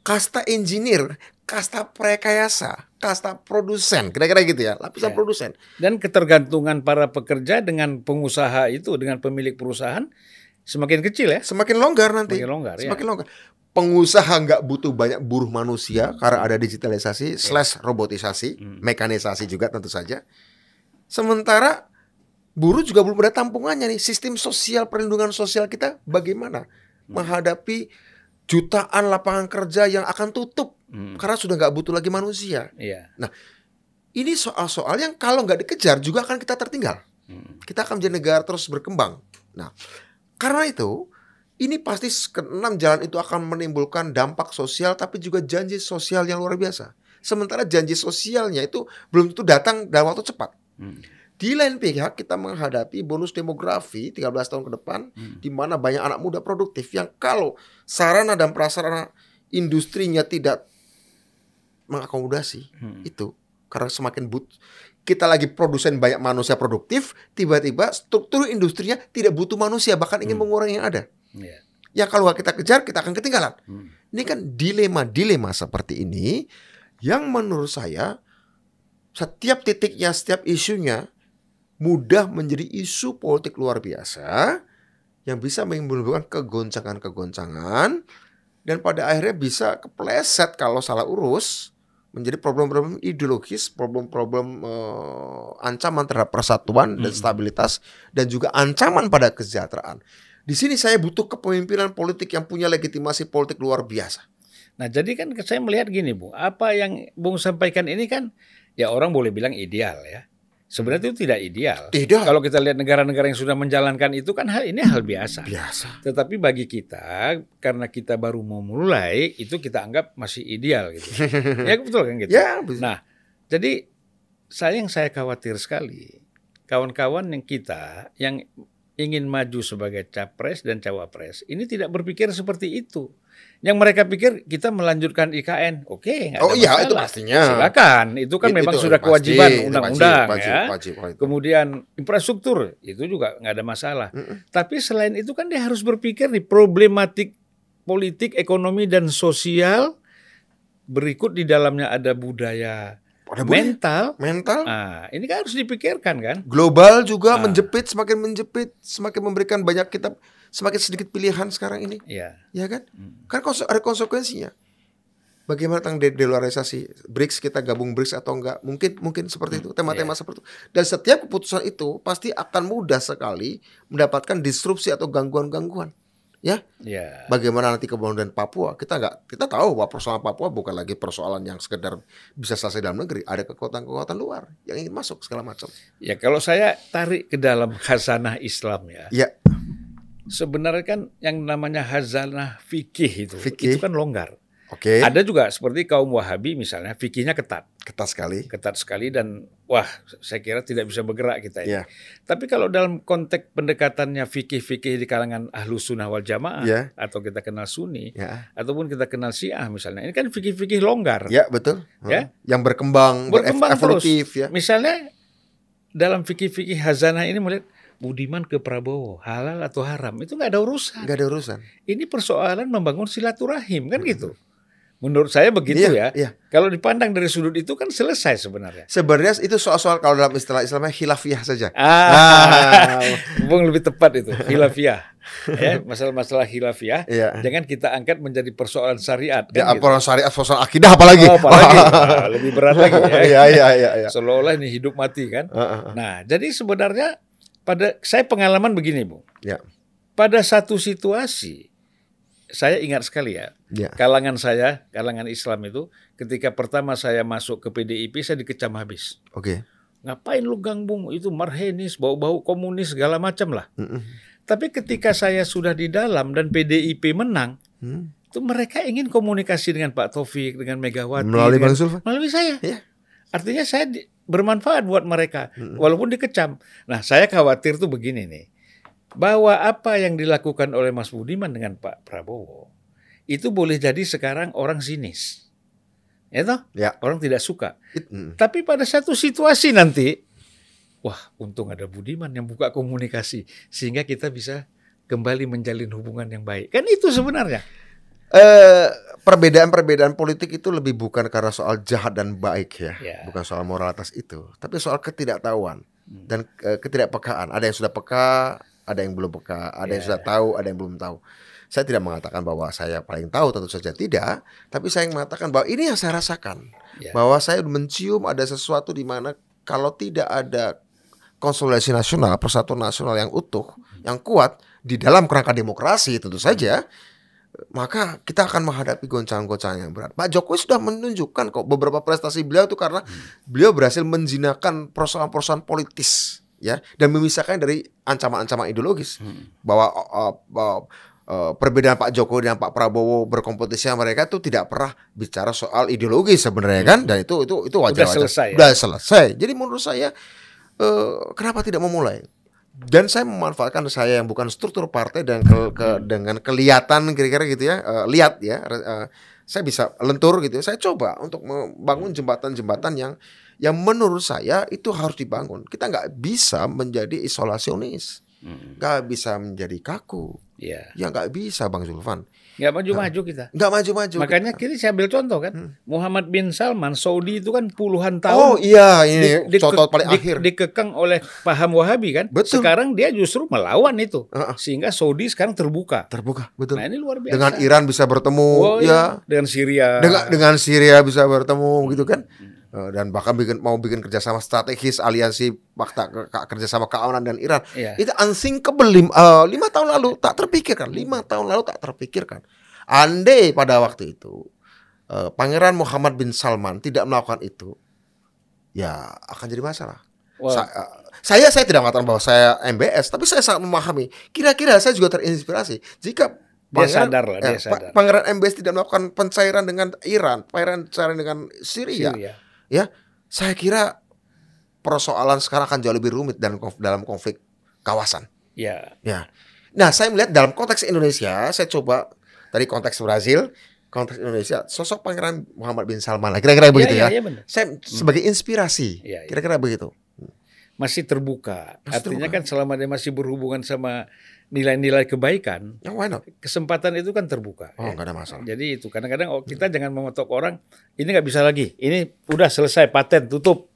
kasta engineer, kasta prekayasa, kasta produsen, kira-kira gitu ya, lapisan Ya. produsen. Dan ketergantungan para pekerja dengan pengusaha itu, dengan pemilik perusahaan semakin kecil ya? Semakin longgar nanti. Semakin longgar ya. Semakin longgar. Pengusaha nggak butuh banyak buruh manusia karena ada digitalisasi slash robotisasi, Hmm. mekanisasi juga tentu saja. Sementara buruh juga belum ada tampungannya nih. Sistem sosial perlindungan sosial kita bagaimana Hmm. menghadapi jutaan lapangan kerja yang akan tutup Hmm. karena sudah nggak butuh lagi manusia. Iya. Ini soal-soal yang kalau nggak dikejar juga akan kita tertinggal. Hmm. Kita akan menjadi negara terus berkembang. Nah, karena itu ini pasti keenam jalan itu akan menimbulkan dampak sosial tapi juga janji sosial yang luar biasa. Sementara janji sosialnya itu belum tentu datang dalam waktu cepat. Hmm. Di lain pihak kita menghadapi bonus demografi 13 tahun ke depan Hmm. di mana banyak anak muda produktif yang kalau sarana dan prasarana industrinya tidak mengakomodasi Hmm. itu karena semakin but kita lagi produsen banyak manusia produktif tiba-tiba struktur industrinya tidak butuh manusia bahkan ingin Hmm. mengurangi yang ada Iya. yang kalau kita kejar kita akan ketinggalan Hmm. ini kan dilema-dilema seperti ini yang menurut saya setiap titiknya setiap isunya mudah menjadi isu politik luar biasa yang bisa menimbulkan kegoncangan-kegoncangan dan pada akhirnya bisa kepleset kalau salah urus menjadi problem-problem ideologis, problem-problem eh, ancaman terhadap persatuan dan Hmm. stabilitas dan juga ancaman pada kesejahteraan. Di sini saya butuh kepemimpinan politik yang punya legitimasi politik luar biasa. Nah, jadi kan saya melihat gini, Bu. Apa yang Bung sampaikan ini kan ya orang boleh bilang ideal ya. Sebenarnya itu tidak ideal. Tidak Kalau kita lihat negara-negara yang sudah menjalankan itu kan hal ini hal biasa. biasa. Tetapi bagi kita karena kita baru mau mulai itu kita anggap masih ideal gitu. ya betul kan gitu. Ya, bisa. Nah, jadi saya yang saya khawatir sekali kawan-kawan yang kita yang ingin maju sebagai capres dan cawapres ini tidak berpikir seperti itu. Yang mereka pikir kita melanjutkan IKN, oke, ada oh iya masalah. itu pastinya. Silakan, itu kan Itu- memang itu sudah pasti, kewajiban undang-undang ya. wajib, wajib. Kemudian infrastruktur itu juga nggak ada masalah. Mm-mm. Tapi selain itu kan dia harus berpikir di problematik politik, ekonomi dan sosial. Berikut di dalamnya ada budaya, Ada mental. Mental, Ah, ini kan harus dipikirkan kan? global juga Ah. menjepit, semakin menjepit, semakin memberikan banyak kita, semakin sedikit pilihan sekarang ini, Ya. ya kan? Hmm. Kan konse- ada konsekuensinya. Bagaimana tentang de- deluarisasi BRICS kita gabung BRICS atau enggak? Mungkin mungkin seperti itu, tema-tema seperti itu. Dan setiap keputusan itu pasti akan mudah sekali mendapatkan disrupsi atau gangguan-gangguan. Ya, Ya. bagaimana nanti kemudian Papua? Kita nggak kita tahu bahwa persoalan Papua bukan lagi persoalan yang sekedar bisa selesai dalam negeri. Ada kekuatan-kekuatan luar yang ingin masuk segala macam. Ya kalau saya tarik ke dalam khazanah Islam ya. Ya, Sebenarnya kan yang namanya khazanah fikih itu, Fikih. itu kan longgar. oke. Ada juga seperti kaum Wahabi misalnya, fikihnya ketat, Ketat sekali. ketat sekali dan wah saya kira tidak bisa bergerak kita ini. Ya, Tapi kalau dalam konteks pendekatannya fikih-fikih di kalangan ahlu sunnah wal jamaah Ya. atau kita kenal sunni ya, ataupun kita kenal syiah misalnya, ini kan fikih-fikih longgar. ya betul. Ya. Yang berkembang, Berkembang evolutif ya. Misalnya dalam fikih-fikih hazanah ini melihat Budiman ke Prabowo halal atau haram itu nggak ada urusan. Nggak ada urusan. Ini persoalan membangun silaturahim kan gitu. Menurut saya begitu Iya, ya. iya. Kalau dipandang dari sudut itu kan selesai sebenarnya. Sebenarnya itu soal-soal kalau dalam istilah Islamnya khilafiyah saja. Ah, Bung lebih tepat itu hilafiyah. ya, masalah-masalah hilafiyah Iya. jangan kita angkat menjadi persoalan syariat Ya, kan gitu. apa syariat, soal akidah apalagi. Oh, apalagi Wah, lebih berat lagi ya. Iya, iya, iya, iya. Seolah-olah ini hidup mati kan. Heeh, heeh. Nah, jadi sebenarnya pada saya pengalaman begini, Bu. Ya. Pada satu situasi saya ingat sekali ya, Ya. kalangan saya, kalangan Islam itu ketika pertama saya masuk ke PDIP saya dikecam habis. Oke. Ngapain lu gangbung itu marhenis, bau-bau komunis segala macam lah. Mm-mm. Tapi ketika saya sudah di dalam dan PDIP menang, Hmm. itu mereka ingin komunikasi dengan Pak Taufik, dengan Megawati, Melalui dengan- Bang melalui saya. Iya. Artinya saya di- bermanfaat buat mereka, walaupun dikecam. Nah, saya khawatir tuh begini nih, bahwa apa yang dilakukan oleh Mas Budiman dengan Pak Prabowo itu boleh jadi sekarang orang sinis, ya toh? Ya. Orang tidak suka. It- mm. Tapi pada satu situasi nanti, wah, untung ada Budiman yang buka komunikasi sehingga kita bisa kembali menjalin hubungan yang baik. Kan itu sebenarnya. Eh, perbedaan-perbedaan politik itu lebih bukan karena soal jahat dan baik ya, Ya. bukan soal moralitas itu, tapi soal ketidaktahuan Hmm. dan eh, ketidakpekaan. Ada yang sudah peka, ada yang belum peka, ada yang Ya. sudah tahu, ada yang belum tahu. Saya tidak mengatakan bahwa saya paling tahu, tentu saja tidak, tapi saya mengatakan bahwa ini yang saya rasakan, Ya. bahwa saya mencium ada sesuatu di mana kalau tidak ada konsolidasi nasional, persatuan nasional yang utuh, yang kuat di dalam kerangka demokrasi tentu saja, maka kita akan menghadapi goncangan-goncangan yang berat. Pak Jokowi sudah menunjukkan kok beberapa prestasi beliau itu karena beliau berhasil menjinakkan persoalan-persoalan politis ya dan memisahkan dari ancaman-ancaman ideologis bahwa uh, uh, uh, perbedaan Pak Jokowi dan Pak Prabowo berkompetisi mereka itu tidak pernah bicara soal ideologi sebenarnya kan dan itu itu itu wajar Udah selesai ya? Selesai. Jadi menurut saya eh, kenapa tidak memulai? Dan saya memanfaatkan saya yang bukan struktur partai dan ke, ke- dengan kelihatan kira-kira gitu ya, eh, lihat ya, eh, saya bisa lentur gitu. ya. Saya coba untuk membangun jembatan-jembatan yang yang menurut saya itu harus dibangun. Kita nggak bisa menjadi isolasionis, Hmm. nggak bisa menjadi kaku, Ya, ya nggak bisa Bang Zulfan, nggak maju-maju kita. nggak maju-maju. Makanya kini saya ambil contoh kan, Hmm. Muhammad bin Salman Saudi itu kan puluhan oh tahun iya ini di- contoh paling di- akhir. dikekang oleh paham Wahabi kan. Betul. Sekarang dia justru melawan itu, Heeh. sehingga Saudi sekarang terbuka. Terbuka betul. Nah ini luar biasa. Dengan Iran bisa bertemu, Oh, ya. iya. dengan Syria. dengan dengan Syria bisa bertemu gitu kan Eh, dan bahkan bikin mau bikin kerjasama strategis aliansi fakta ke- ke- kerjasama keamanan dan Iran. Iya. itu unthinkable lim, eh, lima tahun lalu. Tak terpikirkan. Lima tahun lalu tak terpikirkan. Andai pada waktu itu eh, Pangeran Muhammad bin Salman tidak melakukan itu ya akan jadi masalah. Sa- eh, saya saya tidak mengatakan bahwa saya MBS tapi saya sangat memahami. Kira-kira saya juga terinspirasi. Jika Dia sadar lah, dia eh, sadar. Pangeran MBS tidak melakukan pencairan dengan Iran, pencairan dengan Syria, Syria. Ya, saya kira persoalan sekarang akan jauh lebih rumit dalam konf- dalam konflik kawasan. Ya. Ya, nah saya melihat dalam konteks Indonesia, saya coba tadi konteks Brazil, konteks Indonesia, sosok Pangeran Muhammad bin Salman lah, kira-kira begitu ya. Iya, iya, benar. Saya sebagai inspirasi, Iya, iya. kira-kira begitu. Masih terbuka. Masih Artinya terbuka. kan selama dia masih berhubungan sama nilai-nilai kebaikan, Ya why not? kesempatan itu kan terbuka. Oh, ya. ada masalah. Jadi itu kadang-kadang oh, kita jangan mematok orang ini nggak bisa lagi, ini udah selesai paten tutup.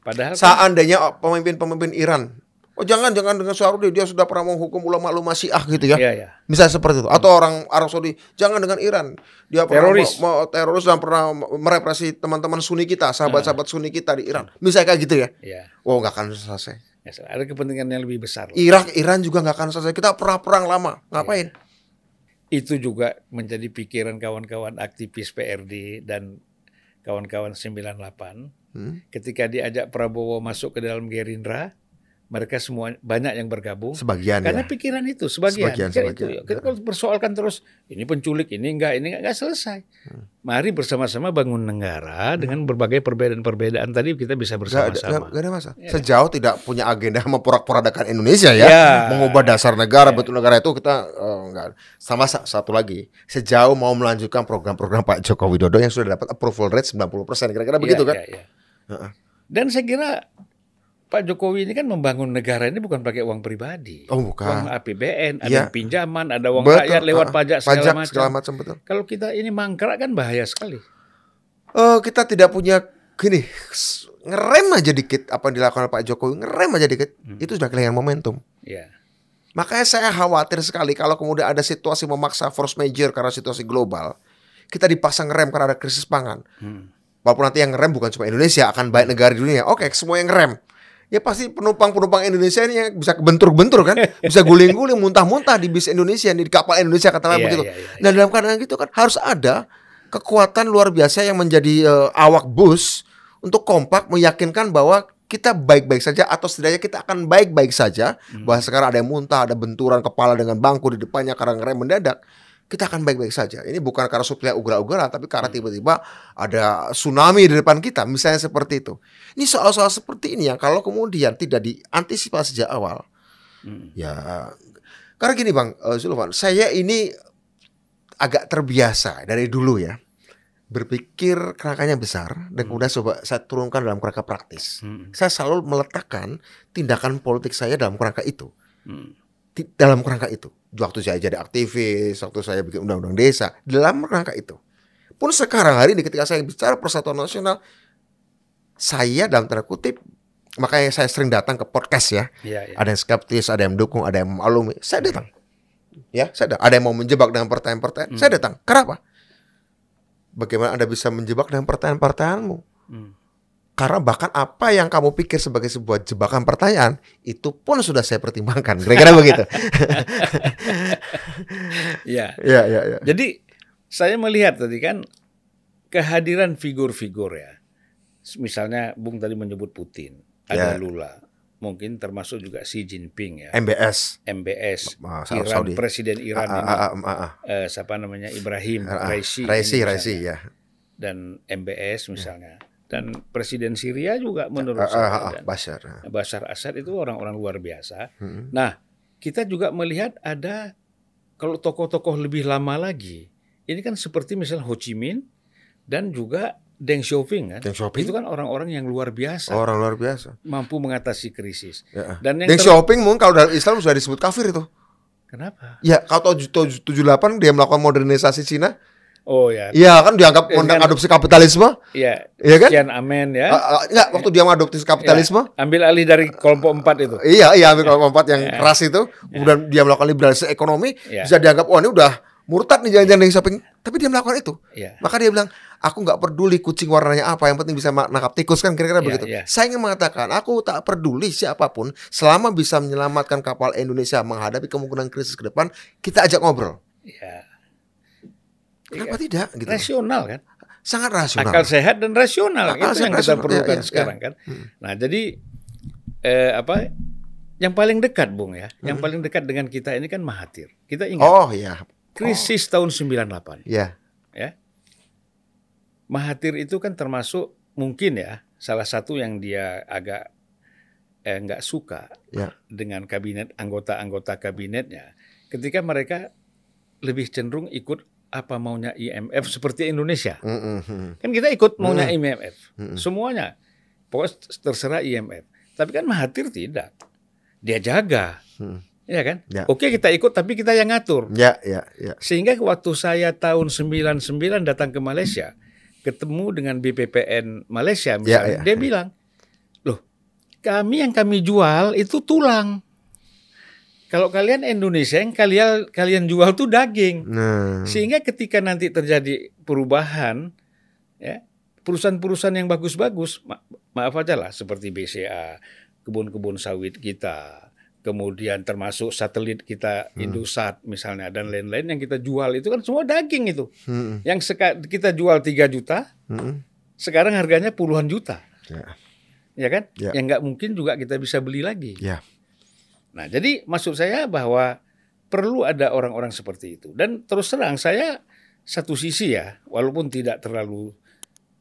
Padahal kan- Seandainya oh, pemimpin-pemimpin Iran, oh jangan jangan dengan Saudi dia sudah pernah menghukum ulama-ulama Syiah gitu ya. Iya, iya. Misalnya seperti itu. Atau orang Arab Saudi, jangan dengan Iran. Dia pernah Teroris. mau, mau- teroris dan pernah merepresi teman-teman Sunni kita, sahabat-sahabat Sunni kita di Iran. Misalnya kayak gitu ya. Iya. Oh, nggak akan selesai. Ya, ada kepentingan yang lebih besar. Irak, Iran juga nggak akan selesai. Kita pernah perang lama. Ngapain? Itu juga menjadi pikiran kawan-kawan aktivis PRD dan kawan-kawan 98 Hmm? ketika diajak Prabowo masuk ke dalam Gerindra, mereka semua banyak yang bergabung. Sebagian Karena ya. pikiran itu sebagian, Sebagian, sebagian. itu. Kita kalau persoalkan terus ini penculik, ini enggak, ini enggak, enggak selesai. Hmm. Mari bersama-sama bangun negara dengan berbagai perbedaan-perbedaan tadi kita bisa bersama-sama. ada masalah. Ya. Sejauh tidak punya agenda memporak-porandakan Indonesia ya, Ya. mengubah dasar negara, Ya. bentuk negara itu kita eh, nggak. Sama sa- satu lagi, sejauh mau melanjutkan program-program Pak Joko Widodo yang sudah dapat approval rate 90%, kira-kira begitu Iya, kan? iya, iya. Heeh. Dan saya kira Pak Jokowi ini kan membangun negara ini bukan pakai uang pribadi. Oh Uang bukan. APBN, ada Iya. pinjaman, ada uang Betul, rakyat lewat ah, pajak segala Pajak macam. segala macam betul. Kalau kita ini mangkrak kan bahaya sekali. Eh kita tidak punya gini ngerem aja dikit apa yang dilakukan oleh Pak Jokowi ngerem aja dikit Hmm. itu sudah kehilangan momentum. Ya. Makanya saya khawatir sekali kalau kemudian ada situasi memaksa force major karena situasi global, kita dipaksa ngerem karena ada krisis pangan. Hmm. Walaupun nanti yang ngerem bukan cuma Indonesia, akan banyak negara di dunia. Oke, semua yang ngerem. Ya pasti penumpang-penumpang Indonesia ini yang bisa kebentur-bentur kan, bisa guling-guling, muntah-muntah di bis Indonesia, di kapal Indonesia katakanlah Iya, begitu. iya, iya, Nah dalam keadaan gitu kan harus ada kekuatan luar biasa yang menjadi eh, awak bus untuk kompak meyakinkan bahwa kita baik-baik saja atau setidaknya kita akan baik-baik saja. Hmm. Bahwa sekarang ada yang muntah, ada benturan kepala dengan bangku di depannya karena ngerem mendadak. Kita akan baik-baik saja. Ini bukan karena supaya ugra-ugra, tapi karena tiba-tiba ada tsunami di depan kita, misalnya seperti itu. Ini soal-soal seperti ini yang kalau kemudian tidak diantisipasi sejak awal, Hmm. ya karena gini bang eh, Zulfan, saya ini agak terbiasa dari dulu ya berpikir kerangkanya besar dan kemudian coba saya turunkan dalam kerangka praktis. Hmm. Saya selalu meletakkan tindakan politik saya dalam kerangka itu Hmm. dalam kerangka itu. Waktu saya jadi aktivis, waktu saya bikin undang-undang desa, dalam kerangka itu. Pun sekarang hari ini ketika saya bicara persatuan nasional, saya dalam tanda kutip, makanya saya sering datang ke podcast ya. Iya, iya. Ada yang skeptis, ada yang mendukung, ada yang memaklumi. Saya datang. Ya, saya datang. Ada yang mau menjebak dengan pertanyaan-pertanyaan. Saya datang. Kenapa? Bagaimana Anda bisa menjebak dengan pertanyaan-pertanyaanmu? Hmm. Karena bahkan apa yang kamu pikir sebagai sebuah jebakan pertanyaan itu pun sudah saya pertimbangkan. Kira-kira begitu. Iya. Iya, iya, iya. Jadi saya melihat tadi kan kehadiran figur-figur ya. Misalnya Bung tadi menyebut Putin, ada Ya. Lula, mungkin termasuk juga Xi Jinping ya, MBS. MBS, Arab Iran, Saudi. Presiden Iran Ah, ini, ah, ah, ah, ah. eh, siapa namanya Ibrahim Ah, ah. Raisi, Raisi, ini Raisi, ya. dan MBS misalnya, dan Presiden Syria juga menurut ah, saya, ah, dan Bashar. Bashar Assad itu orang-orang luar biasa. Hmm. Nah, kita juga melihat ada kalau tokoh-tokoh lebih lama lagi, ini kan seperti misalnya Ho Chi Minh dan juga Deng Xiaoping kan. Deng Xiaoping? Itu kan orang-orang yang luar biasa, Orang luar biasa. mampu mengatasi krisis. Ya. Dan yang Deng Xiaoping mungkin kalau dalam Islam sudah disebut kafir itu. Kenapa? Ya, kalau tahun 78 dia melakukan modernisasi Cina, Oh ya, Iya kan dianggap Ya, kan- mengadopsi kapitalisme, ya, Iya kan? Sekian amen ya. Ah, enggak waktu dia mengadopsi kapitalisme. Ya, ambil alih dari kelompok empat itu. Iya, iya ambil kelompok empat yang Ya. keras itu, kemudian dia melakukan liberalisasi ekonomi, Ya. bisa dianggap oh ini udah murtad nih jangan-jangan Deng Xiaoping. Tapi dia melakukan itu. Ya. Maka dia bilang, aku nggak peduli kucing warnanya apa, yang penting bisa ma- nangkap tikus kan kira-kira Ya, begitu. ya. Saya ingin mengatakan, aku tak peduli siapa pun, selama bisa menyelamatkan kapal Indonesia menghadapi kemungkinan krisis ke depan, kita ajak ngobrol. Ya. Kenapa tidak? Gitu. Rasional kan? Sangat rasional. Akal sehat dan rasional Akal itu yang sehat, kita rasional. perlukan Ya, ya, sekarang ya. kan. Hmm. Nah, jadi eh, apa? Yang paling dekat, Bung ya. Hmm. Yang paling dekat dengan kita ini kan Mahathir. Kita ingat Oh iya. krisis tahun 98 Ya. ya. Mahathir itu kan termasuk mungkin ya salah satu yang dia agak eh, nggak suka Ya. dengan kabinet anggota-anggota kabinetnya ketika mereka lebih cenderung ikut apa maunya IMF seperti Indonesia. Mm, mm, mm. Kan kita ikut maunya IMF. Mm-mm. Semuanya. Pokoknya terserah IMF. Tapi kan Mahathir tidak. Dia jaga. Hmm. Ya kan? Ya. Oke kita ikut tapi kita yang ngatur. Ya, ya, ya. Sehingga waktu saya tahun 99 datang ke Malaysia, ketemu dengan BPPN Malaysia misalnya, Ya, ya, dia ya. bilang, "Loh, kami yang kami jual itu tulang. Kalau kalian Indonesia yang kalian kalian jual tuh daging." Nah, Sehingga ketika nanti terjadi perubahan, ya perusahaan-perusahaan yang bagus-bagus, ma- maaf aja lah seperti BCA, kebun-kebun sawit kita, kemudian termasuk satelit kita Indosat misalnya dan lain-lain yang kita jual itu kan semua daging itu. hmm, Yang kita jual 3 juta, hmm, sekarang harganya puluhan juta, ya, ya kan? Ya. Yang nggak mungkin juga kita bisa beli lagi. ya, Nah, jadi maksud saya bahwa perlu ada orang-orang seperti itu. Dan terus terang saya satu sisi ya, walaupun tidak terlalu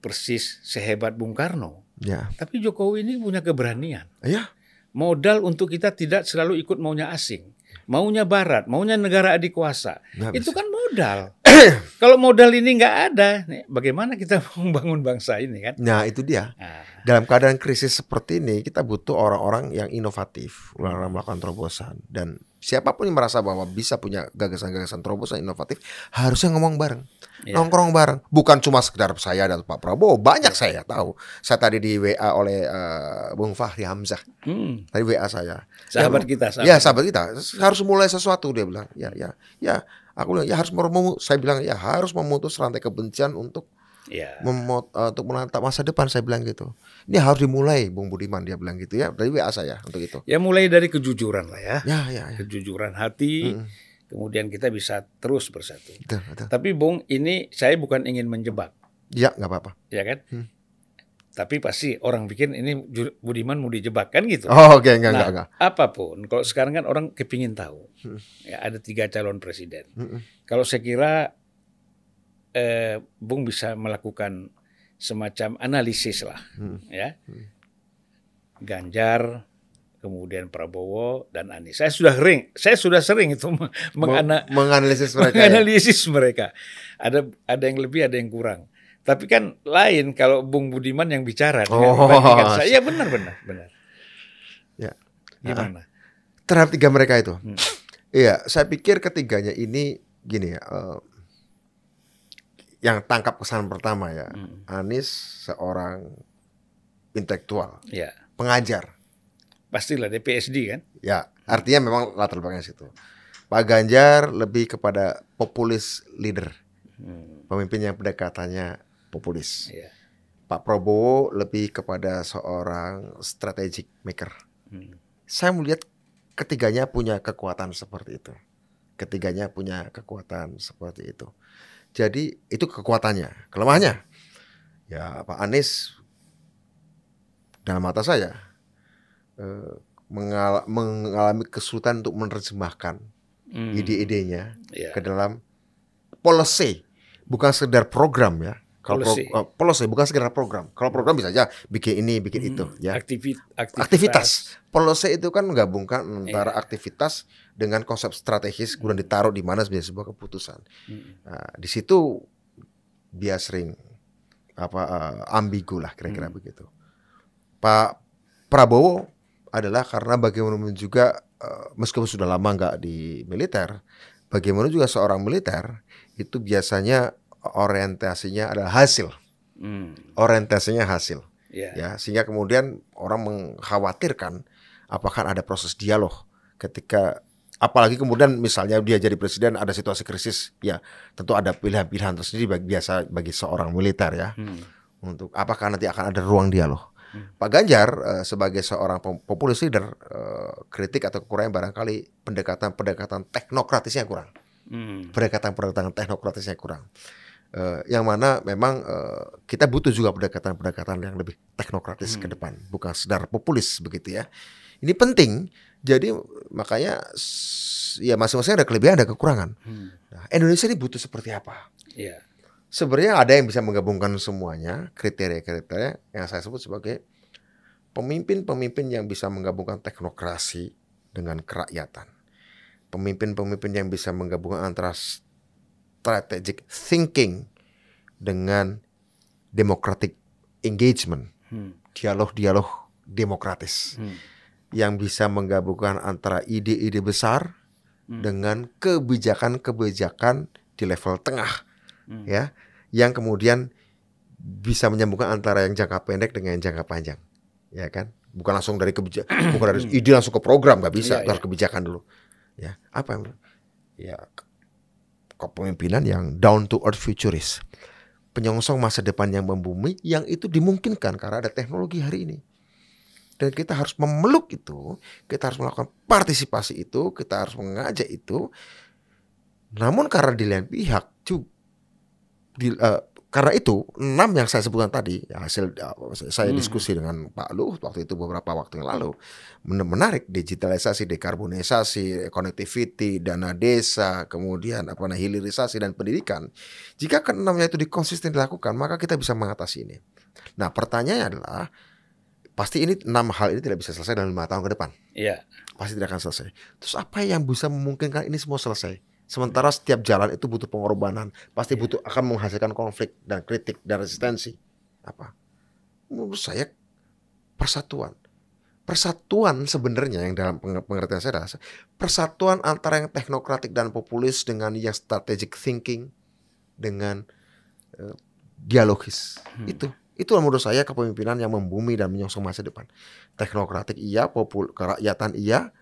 persis sehebat Bung Karno, ya, tapi Jokowi ini punya keberanian. ya, Modal untuk kita tidak selalu ikut maunya asing. Maunya barat, maunya negara adik kuasa. Nggak Itu bisa. kan modal. Kalau modal ini nggak ada, nih, bagaimana kita membangun bangsa ini kan? Nah, itu dia. Nah, Dalam keadaan krisis seperti ini, kita butuh orang-orang yang inovatif, orang-orang melakukan terobosan. Dan siapa pun yang merasa bahwa bisa punya gagasan-gagasan terobosan inovatif, harusnya ngomong bareng, ya. nongkrong bareng. Bukan cuma sekedar saya dan Pak Prabowo, banyak saya tahu. Saya tadi di WA oleh eh, Bung Fahri Hamzah, Hmm, tadi WA saya. sahabat Ya, kita, sahabat. Ya sahabat kita harus mulai sesuatu dia bilang. Ya ya ya. Aku bilang ya harus memu saya bilang ya harus memutus rantai kebencian untuk Ya. memot, eh, untuk menatap masa depan saya bilang gitu. Ini harus dimulai Bung Budiman dia bilang gitu ya. Dari WA saya untuk itu. Ya mulai dari kejujuran lah ya. Ya ya ya. kejujuran hati, Mm, kemudian kita bisa terus bersatu. betul, betul. Tapi Bung, ini saya bukan ingin menjebak, Ya nggak apa-apa. ya kan? Hmm. Tapi pasti orang pikir ini Budiman mau dijebak kan gitu. Oh oke enggak Nah, enggak enggak. apa pun, kalau sekarang kan orang kepingin tahu, Hmm. ya ada tiga calon presiden. Mm-mm. Kalau saya kira eh, Bung bisa melakukan semacam analisis lah, Hmm. ya. Hmm. Ganjar, kemudian Prabowo dan Anies. Saya sudah sering, saya sudah sering itu meng- mengana, Meng- menganalisis mereka. ya. menganalisis mereka. Ada ada yang lebih, ada yang kurang. Tapi kan lain kalau Bung Budiman yang bicara Oh. saya. Ya benar benar benar. Ya. Gimana? Terhadap tiga mereka itu. Hmm. Iya, saya pikir ketiganya ini gini ya. eh, yang tangkap kesan pertama ya. Hmm. Anies seorang intelektual, Ya, pengajar. Pastilah dia PSD kan. Ya, artinya memang latar belakangnya situ. Pak Ganjar lebih kepada populis leader, Hmm. pemimpin yang pendekatannya populis. Ya. Pak Prabowo lebih kepada seorang strategic maker. Hmm. Saya melihat ketiganya punya kekuatan seperti itu. Ketiganya punya kekuatan seperti itu. Jadi itu kekuatannya. Kelemahannya, ya Pak Anies dalam mata saya eh, mengal- mengalami kesulitan untuk menerjemahkan Hmm. ide-idenya Ya. ke dalam policy, bukan sekedar program ya. Kalau pro- Policy. eh, policy bukan sekedar program. Kalau program bisa aja bikin ini, bikin itu, Hmm. ya. Aktivi- Aktivitas. Policy itu kan menggabungkan antara Iya. aktivitas dengan konsep strategis kemudian ditaruh di mana sebagai sebuah keputusan. Hmm. Nah, di situ dia sering apa eh, ambigu lah kira-kira Hmm. begitu. Pak Prabowo adalah karena bagaimanapun juga eh, meskipun sudah lama nggak di militer, bagaimana juga seorang militer itu biasanya orientasinya adalah hasil, Hmm. orientasinya hasil Ya. ya sehingga kemudian orang mengkhawatirkan apakah ada proses dialog ketika apalagi kemudian misalnya dia jadi presiden ada situasi krisis ya tentu ada pilihan-pilihan tersendiri bagi biasa bagi seorang militer ya Hmm. untuk apakah nanti akan ada ruang dialog Hmm. Pak Ganjar eh, sebagai seorang populis leader eh, kritik atau kekurangan barangkali pendekatan-pendekatan teknokratisnya kurang Hmm. pendekatan-pendekatan teknokratisnya kurang. Eh, yang mana memang eh, kita butuh juga pendekatan-pendekatan yang lebih teknokratis ke Hmm. depan, bukan sedar populis begitu ya. Ini penting. Jadi makanya ya masing-masing ada kelebihan ada kekurangan. Hmm. Nah, Indonesia ini butuh seperti apa? Ya. Sebenarnya ada yang bisa menggabungkan semuanya, kriteria-kriteria yang saya sebut sebagai pemimpin-pemimpin yang bisa menggabungkan teknokrasi dengan kerakyatan. Pemimpin-pemimpin yang bisa menggabungkan antara strategic thinking dengan democratic engagement, Hmm. dialog-dialog demokratis Hmm. yang bisa menggabungkan antara ide-ide besar Hmm. dengan kebijakan-kebijakan di level tengah Hmm. ya yang kemudian bisa menyambungkan antara yang jangka pendek dengan yang jangka panjang. Ya kan? Bukan langsung dari kebijakan bukan dari ide langsung ke program nggak bisa. Iya, harus kebijakan dulu. Ya apa yang ya ke- kepemimpinan yang down to earth futurist. Penyongsong masa depan yang membumi yang itu dimungkinkan karena ada teknologi hari ini. Dan kita harus memeluk itu kita harus melakukan partisipasi itu kita harus mengajak itu. Namun karena di lain pihak juga di, eh, karena itu enam yang saya sebutkan tadi ya, hasil eh, saya Hmm. diskusi dengan Pak Luhut waktu itu beberapa waktu yang lalu Men- menarik digitalisasi dekarbonisasi connectivity dana desa kemudian apa namanya hilirisasi dan pendidikan jika keenamnya itu dikonsisten dilakukan maka kita bisa mengatasi ini nah pertanyaannya adalah pasti ini enam hal ini tidak bisa selesai dalam lima tahun ke depan Iya. pasti tidak akan selesai. Terus apa yang bisa memungkinkan ini semua selesai? Sementara setiap jalan itu butuh pengorbanan, pasti butuh akan menghasilkan konflik dan kritik dan resistensi. Apa? Menurut saya persatuan. Persatuan sebenarnya yang dalam penge- pengertian saya adalah persatuan antara yang teknokratik dan populis dengan yang strategic thinking dengan eh, dialogis. Hmm. Itu itu menurut saya kepemimpinan yang membumi dan menyongsong masa depan. Teknokratik iya, popul kerakyatan iya,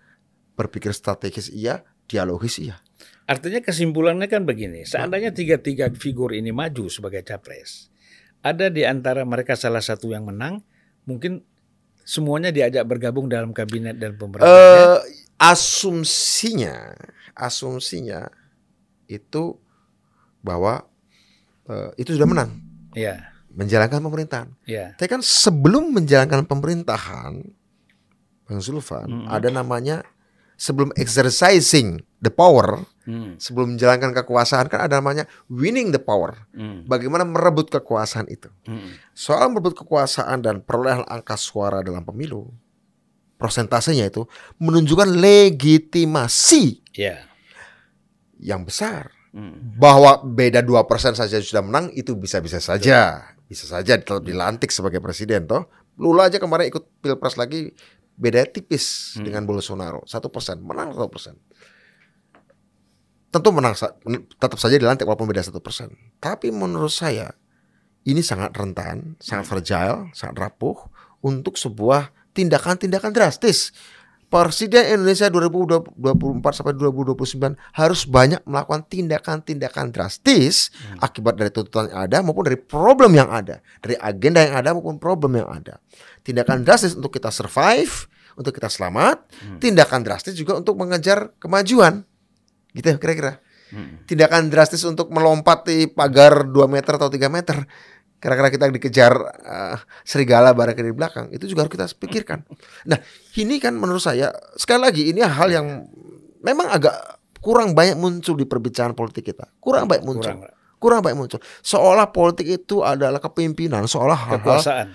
berpikir strategis iya, dialogis iya. Artinya kesimpulannya kan begini, seandainya tiga-tiga figur ini maju sebagai capres, ada di antara mereka salah satu yang menang, mungkin semuanya diajak bergabung dalam kabinet dan pemerintahan. Eh asumsinya, asumsinya itu bahwa eh, itu sudah menang ya, menjalankan pemerintahan. ya, Tapi kan sebelum menjalankan pemerintahan, Bang Zulfan, Mm-mm. ada namanya sebelum exercising the power, Hmm, sebelum menjalankan kekuasaan kan ada namanya winning the power. hmm, Bagaimana merebut kekuasaan itu. hmm, Soal merebut kekuasaan dan perolehan angka suara dalam pemilu, prosentasenya itu menunjukkan legitimasi ya, yang besar. hmm, Bahwa beda 2% saja sudah menang itu bisa-bisa saja. Bisa saja tetap dilantik sebagai presiden toh. Lula aja kemarin ikut pilpres lagi beda tipis Hmm. dengan Bolsonaro. Satu persen menang satu persen. Tentu menang tetap saja dilantik walaupun beda satu persen. Tapi menurut saya ini sangat rentan, sangat fragile, sangat rapuh untuk sebuah tindakan-tindakan drastis. Presiden Indonesia 2024 sampai 2029 harus banyak melakukan tindakan-tindakan drastis Hmm. akibat dari tuntutan yang ada maupun dari problem yang ada, dari agenda yang ada maupun problem yang ada. Tindakan drastis untuk kita survive, untuk kita selamat, Hmm. tindakan drastis juga untuk mengejar kemajuan. Gitu kira-kira. hmm. Tindakan drastis untuk melompati pagar 2 meter atau 3 meter. Kira-kira kita dikejar eh, serigala barangkali di belakang. Itu juga harus kita pikirkan. Nah, ini kan menurut saya sekali lagi ini hal yang memang agak kurang banyak muncul di perbincangan politik kita. Kurang banyak muncul. kurang Kurang banyak muncul. Seolah politik itu adalah kepemimpinan, seolah hal-hal kekuasaan.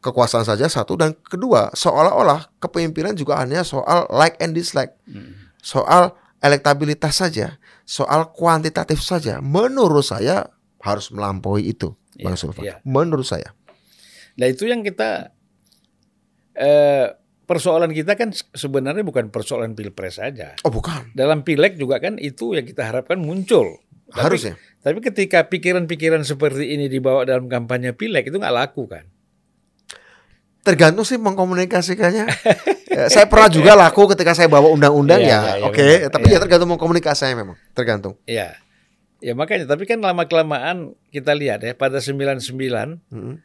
kekuasaan saja satu dan kedua seolah-olah kepemimpinan juga hanya soal like and dislike, Hmm. soal elektabilitas saja, soal kuantitatif saja. Menurut saya harus melampaui itu, Bang Iya, Sulfan. iya. Menurut saya. Nah itu yang kita eh, persoalan kita kan sebenarnya bukan persoalan pilpres saja. Oh bukan, Dalam pileg juga kan itu yang kita harapkan muncul. Tapi- harusnya. Tapi ketika pikiran-pikiran seperti ini dibawa dalam kampanye pileg itu nggak laku kan? Tergantung sih mengkomunikasikannya. Ya, saya pernah juga laku ketika saya bawa undang-undang Iya, ya, iya, iya, oke. benar. Tapi Iya. ya tergantung mengkomunikasinya memang, tergantung. Ya, ya makanya. Tapi kan lama kelamaan kita lihat ya pada 99 Mm-mm.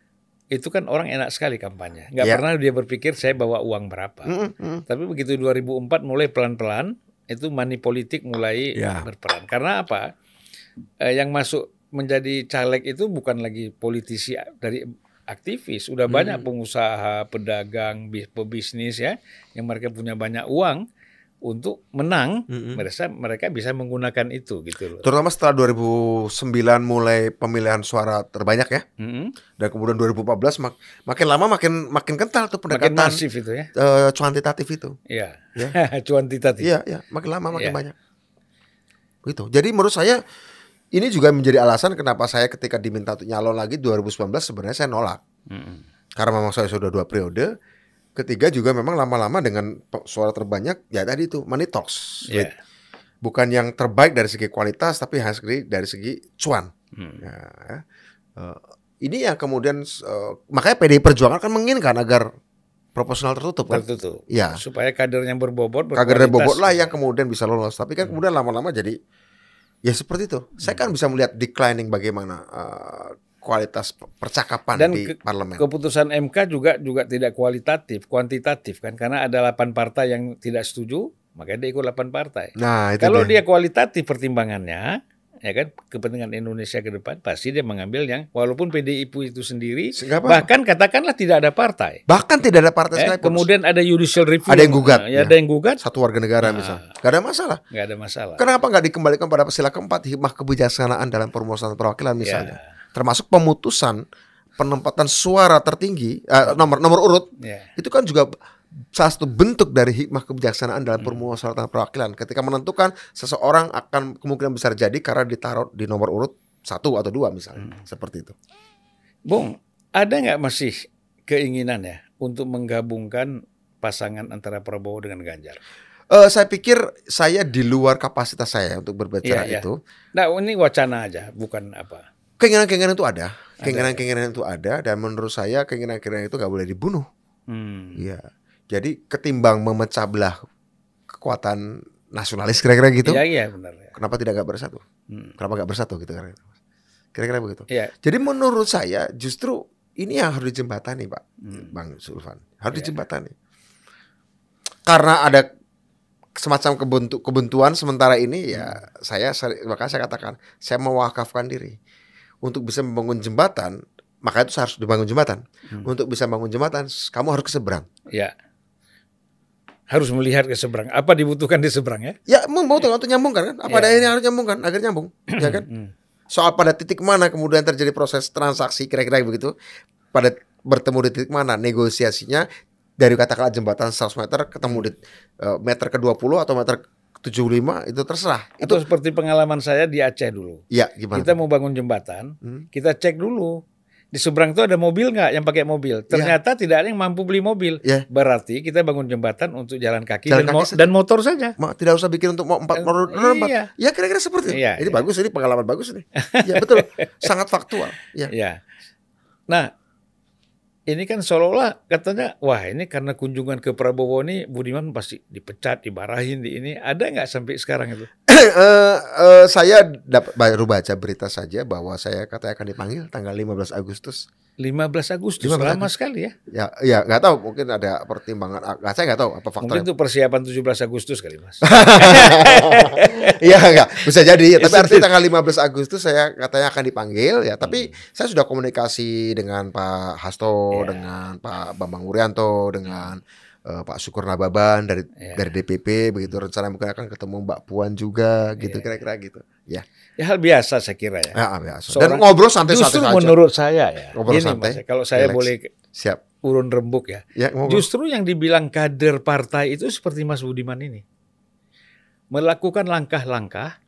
itu kan orang enak sekali kampanye. Nggak Iya. pernah dia berpikir saya bawa uang berapa. Mm-mm, mm-mm. Tapi begitu 2004 mulai pelan-pelan itu money politik mulai Ya. berperan. Karena apa? Eh, yang masuk menjadi caleg itu bukan lagi politisi dari aktivis, udah Hmm. banyak pengusaha, pedagang, bis- pebisnis ya yang mereka punya banyak uang untuk menang. Mm-mm. Mereka mereka bisa menggunakan itu gitu loh. Terutama setelah 2009 mulai pemilihan suara terbanyak ya. Mm-mm. Dan kemudian 2014 mak- makin lama makin makin kental tuh Makin pendekatan masif itu ya. eh, kuantitatif itu. Iya. Ya. Cuantitatif. Iya, iya, makin lama makin Iya. banyak. Gitu. Jadi menurut saya ini juga menjadi alasan kenapa saya ketika diminta untuk nyalon lagi 2019 sebenarnya saya nolak. Mm-mm. Karena memang saya sudah dua periode. Ketiga juga memang lama-lama dengan suara terbanyak ya tadi itu money talks. Ya. Bukan yang terbaik dari segi kualitas tapi hanya segi- dari segi cuan. Hmm. Ya, ya. Eh, ini yang kemudian eh, makanya PDI Perjuangan kan menginginkan agar proporsional tertutup kan. Tertutup. Iya. Supaya kadernya berbobot. Kader berkualitas. bobot lah yang kemudian bisa lolos. Tapi kan kemudian lama-lama jadi ya seperti itu. Saya kan bisa melihat declining bagaimana eh, kualitas pe- percakapan Dan di ke- parlemen. Keputusan MK juga juga tidak kualitatif, kuantitatif kan karena ada 8 partai yang tidak setuju, makanya dia ikut 8 partai. Nah, itu Kalau dia. dia kualitatif pertimbangannya, ya kan kepentingan Indonesia ke depan pasti dia mengambil yang walaupun PDIP itu sendiri Nggak apa-apa. bahkan katakanlah tidak ada partai. Bahkan tidak ada partai Eh, sekalipun. kemudian ada judicial review. Ada yang gugat, Ya, ya. ada yang gugat, satu warga negara Nah. misalnya. Gak ada masalah. nggak ada masalah. Kenapa nggak dikembalikan pada sila keempat hikmah kebijaksanaan dalam perumusan perwakilan misalnya, Ya, termasuk pemutusan penempatan suara tertinggi eh, nomor nomor urut ya. itu kan juga salah satu bentuk dari hikmah kebijaksanaan dalam Hmm. perumusan perwakilan ketika menentukan seseorang akan kemungkinan besar jadi karena ditaruh di nomor urut satu atau dua misalnya Hmm. seperti itu. Bung, ada nggak masih keinginan ya untuk menggabungkan pasangan antara Prabowo dengan Ganjar? Eh, saya pikir saya di luar kapasitas saya untuk berbicara Iya, iya. itu. Nah, ini wacana aja, bukan apa. Keinginan-keinginan itu ada, keinginan-keinginan itu ada, dan menurut saya keinginan-keinginan itu nggak boleh dibunuh. Hmm. Jadi ketimbang memecah belah kekuatan nasionalis kira-kira gitu, Iya, iya benar. Ya. kenapa tidak nggak bersatu? Hmm. Kenapa nggak bersatu gitu kira-kira? Kira-kira begitu. Iya. Jadi menurut saya justru ini yang harus dijembatani, Pak, Hmm. Bang Sulvan. Harus Iya. dijembatani. Karena ada semacam kebentu, kebentuan sementara ini ya saya seri- maka saya katakan saya mewakafkan diri untuk bisa membangun jembatan maka itu harus dibangun jembatan Hmm. untuk bisa bangun jembatan kamu harus ke seberang Ya. Harus melihat ke seberang. Apa dibutuhkan di seberang ya? ya mau untuk nyambungkan kan apa ada ini harus nyambungkan agar nyambung ya kan Hmm. soal pada titik mana kemudian terjadi proses transaksi kira-kira begitu pada bertemu di titik mana negosiasinya dari katakanlah jembatan 100 meter ketemu di eh, meter ke 20 atau meter ke 75 itu terserah itu Atau seperti pengalaman saya di Aceh dulu. ya gimana Kita mau bangun jembatan, Hmm. kita cek dulu di seberang itu ada mobil nggak yang pakai mobil. Ternyata tidak ada yang mampu beli mobil. Ya. Berarti kita bangun jembatan untuk jalan kaki, Jalan dan, kaki mo- saja. dan motor saja. Ma, tidak usah bikin untuk empat Eh, motor iya. Ya kira-kira seperti itu. Iya, ini iya. bagus, ini pengalaman bagus nih. ya betul, sangat faktual. Ya. Ya. Nah, ini kan seolah-olah katanya, wah ini karena kunjungan ke Prabowo ini Budiman pasti dipecat, dibarahin di ini. Ada nggak sampai sekarang itu? Eh, eh, saya dapat baru baca berita saja bahwa saya katanya akan dipanggil tanggal 15 Agustus. 15 Agustus, 15 lama sekali ya. Ya, ya nggak tahu mungkin ada pertimbangan. ah, Nggak, saya nggak tahu apa faktornya. Mungkin itu persiapan 17 Agustus kali mas. Iya enggak bisa jadi ya, tapi artinya tanggal 15 Agustus saya katanya akan dipanggil ya tapi saya sudah komunikasi dengan Pak Hasto Hmm. Iya. dengan Pak Bambang Wuryanto dengan eh, Pak Syukur Nababan dari Iya. dari DPP begitu rencana mungkin akan ketemu Mbak Puan juga gitu Iya. kira-kira gitu ya Ya hal biasa saya kira ya. ya biasa dan Seorang- ngobrol santai-santai Justru saja menurut saya ya. Ngobrol Gini, santai, Mas, kalau saya relax. boleh siap urun rembuk ya. ya ngobrol Justru yang dibilang kader partai itu seperti Mas Budiman ini. Melakukan langkah-langkah,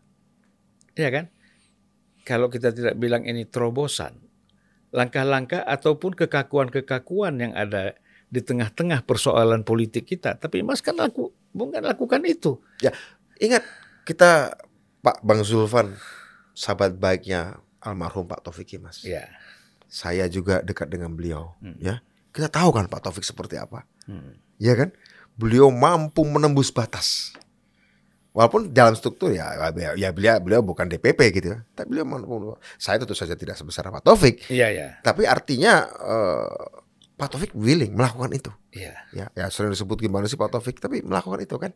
ya kan? Kalau kita tidak bilang ini terobosan, langkah-langkah ataupun kekakuan-kekakuan yang ada di tengah-tengah persoalan politik kita. Tapi Mas kan laku, bukan lakukan itu. ingat kita Pak Bang Zulfan sahabat baiknya almarhum Pak Taufik Mas Ya. saya juga dekat dengan beliau Hmm. ya kita tahu kan Pak Taufik seperti apa Hmm. ya kan beliau mampu menembus batas walaupun dalam struktur ya ya beliau beliau bukan DPP gitu ya tapi beliau mampu saya tentu saja tidak sebesar Pak Taufik Iya, ya. tapi artinya eh, Pak Taufik willing melakukan itu Iya. ya ya sering disebut gimana sih Pak Taufik tapi melakukan itu kan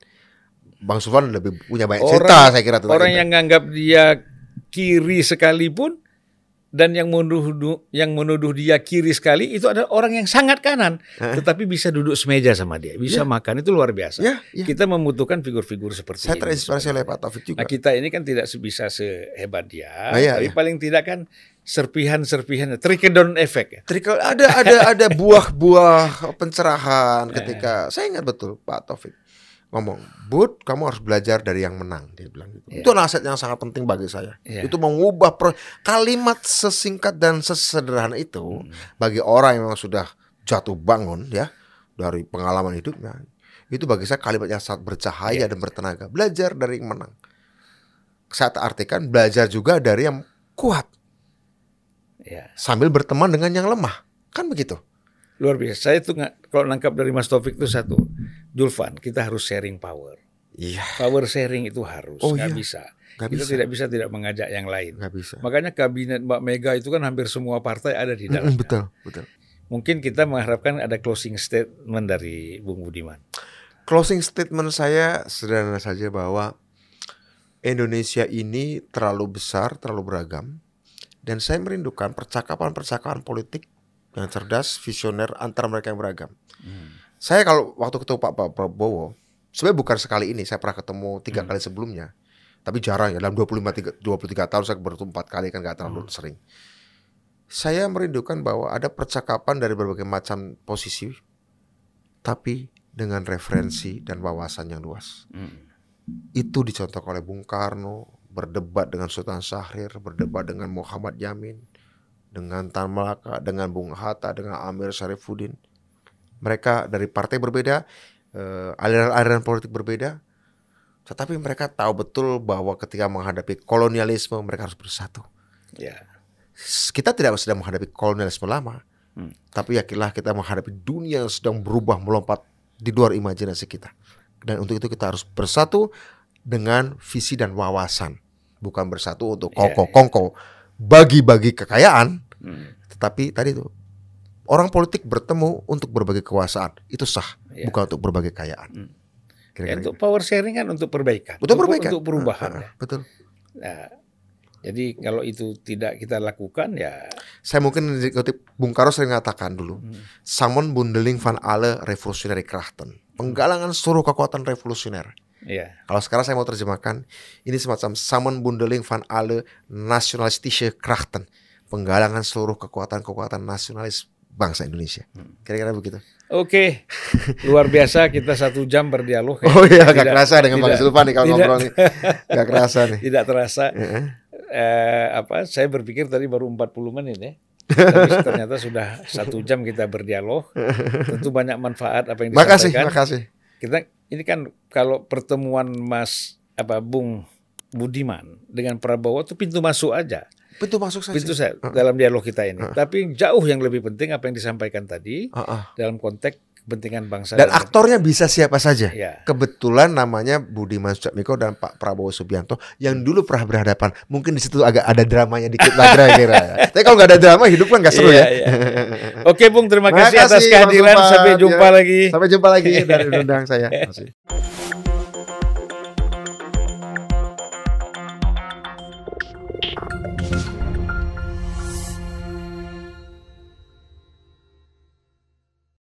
Bang Sufan lebih punya banyak Orang- cerita saya kira tentang Orang itu. yang nganggap dia kiri sekalipun dan yang menuduh yang menuduh dia kiri sekali itu adalah orang yang sangat kanan, Hah? tetapi bisa duduk semeja sama dia, bisa Ya. makan itu luar biasa. ya, ya. Kita membutuhkan figur-figur seperti saya terinspirasi oleh Pak Taufik juga Nah, kita ini kan tidak bisa sehebat dia, Nah, iya, tapi iya. paling tidak kan serpihan-serpihan trickle down effect ya. Trickle ada ada ada buah-buah pencerahan Eh. ketika saya ingat betul Pak Taufik ngomong, "Bud, kamu harus belajar dari yang menang." Dia bilang gitu. Iya. Itu aset yang sangat penting bagi saya. Iya. Itu mengubah pro- kalimat sesingkat dan sesederhana itu Hmm. bagi orang yang memang sudah jatuh bangun ya, dari pengalaman hidupnya. Itu bagi saya kalimat yang sangat bercahaya Iya. dan bertenaga. Belajar dari yang menang. Saya artikan belajar juga dari yang kuat Ya. sambil berteman dengan yang lemah. Kan begitu. Luar biasa. Saya tuh nggak kalau nangkap dari Mas Taufik itu satu. Julfan, kita harus sharing power. Iya, Power sharing itu harus, Oh, nggak iya. bisa. nggak kita bisa. tidak bisa tidak mengajak yang lain. Nggak bisa. Makanya kabinet Mbak Mega itu kan hampir semua partai ada di dalamnya. betul, betul. Mungkin kita mengharapkan ada closing statement dari Bung Budiman. Closing statement saya sederhana saja bahwa Indonesia ini terlalu besar, terlalu beragam, dan saya merindukan percakapan-percakapan politik yang cerdas, visioner antara mereka yang beragam. Saya kalau waktu ketemu Pak Pak Prabowo, sebenarnya bukan sekali ini, saya pernah ketemu tiga kali sebelumnya, tapi jarang ya dalam 25 tiga- 23 tahun saya bertemu empat kali kan nggak terlalu sering. Saya merindukan bahwa ada percakapan dari berbagai macam posisi, tapi dengan referensi dan wawasan yang luas. Itu dicontohkan oleh Bung Karno, berdebat dengan Sultan Syahrir, berdebat dengan Muhammad Yamin, dengan Tan Malaka, dengan Bung Hatta, dengan Amir Syarifuddin. Mereka dari partai berbeda, eh, aliran-aliran politik berbeda, tetapi mereka tahu betul bahwa ketika menghadapi kolonialisme mereka harus bersatu. Ya. Kita tidak sedang menghadapi kolonialisme lama, Hmm. tapi yakinlah kita menghadapi dunia yang sedang berubah melompat di luar imajinasi kita. Dan untuk itu kita harus bersatu dengan visi dan wawasan, bukan bersatu untuk Iya, kongko-kongko bagi-bagi kekayaan, Hmm. tetapi tadi itu orang politik bertemu untuk berbagi kekuasaan itu sah, Iya. bukan untuk berbagi kekayaan. Hmm. Kira-kira Untuk power sharing kan untuk perbaikan. Untuk perbaikan. Untuk perubahan. Ah, ah, ya. Betul. Nah, jadi kalau itu tidak kita lakukan ya Saya mungkin dikutip Bung Karno sering mengatakan dulu, Hmm. Samen bundeling van alle revolutionary krachten. Penggalangan seluruh kekuatan revolusioner. Ya Kalau sekarang saya mau terjemahkan, ini semacam Samen bundeling van alle nationalistische krachten. Penggalangan seluruh kekuatan-kekuatan nasionalis bangsa Indonesia. Hmm. Kira-kira begitu. Oke, luar biasa kita satu jam berdialog. ya. Oh iya, gak kerasa dengan Bang Zulfan nih kalau tidak- ngobrol nih. Gak kerasa nih. Tidak terasa. Heeh. Eh, apa? Saya berpikir tadi baru 40 menit ya. Tapi ternyata sudah satu jam kita berdialog. Tentu banyak manfaat apa yang Makasih, disampaikan. makasih. Kita ini kan kalau pertemuan Mas apa Bung Budiman dengan Prabowo itu pintu masuk aja. Pintu masuk saja. Pintu saya dalam dialog kita ini. Tapi jauh yang lebih penting apa yang disampaikan tadi Ah, ah. dalam konteks kepentingan bangsa Dan dan aktornya bisa siapa saja. Ya. Kebetulan namanya Budiman Sujatmiko dan Pak Prabowo Subianto yang dulu pernah berhadapan. Mungkin di situ agak ada dramanya dikit lah kira-kira. Tapi kalau nggak ada drama hidup kan nggak seru Iya, ya. iya. Oke Bung, terima kasih Makasih, atas kehadiran. Sampai jumpa Ya. lagi. Sampai jumpa lagi dari undang saya. Makasih.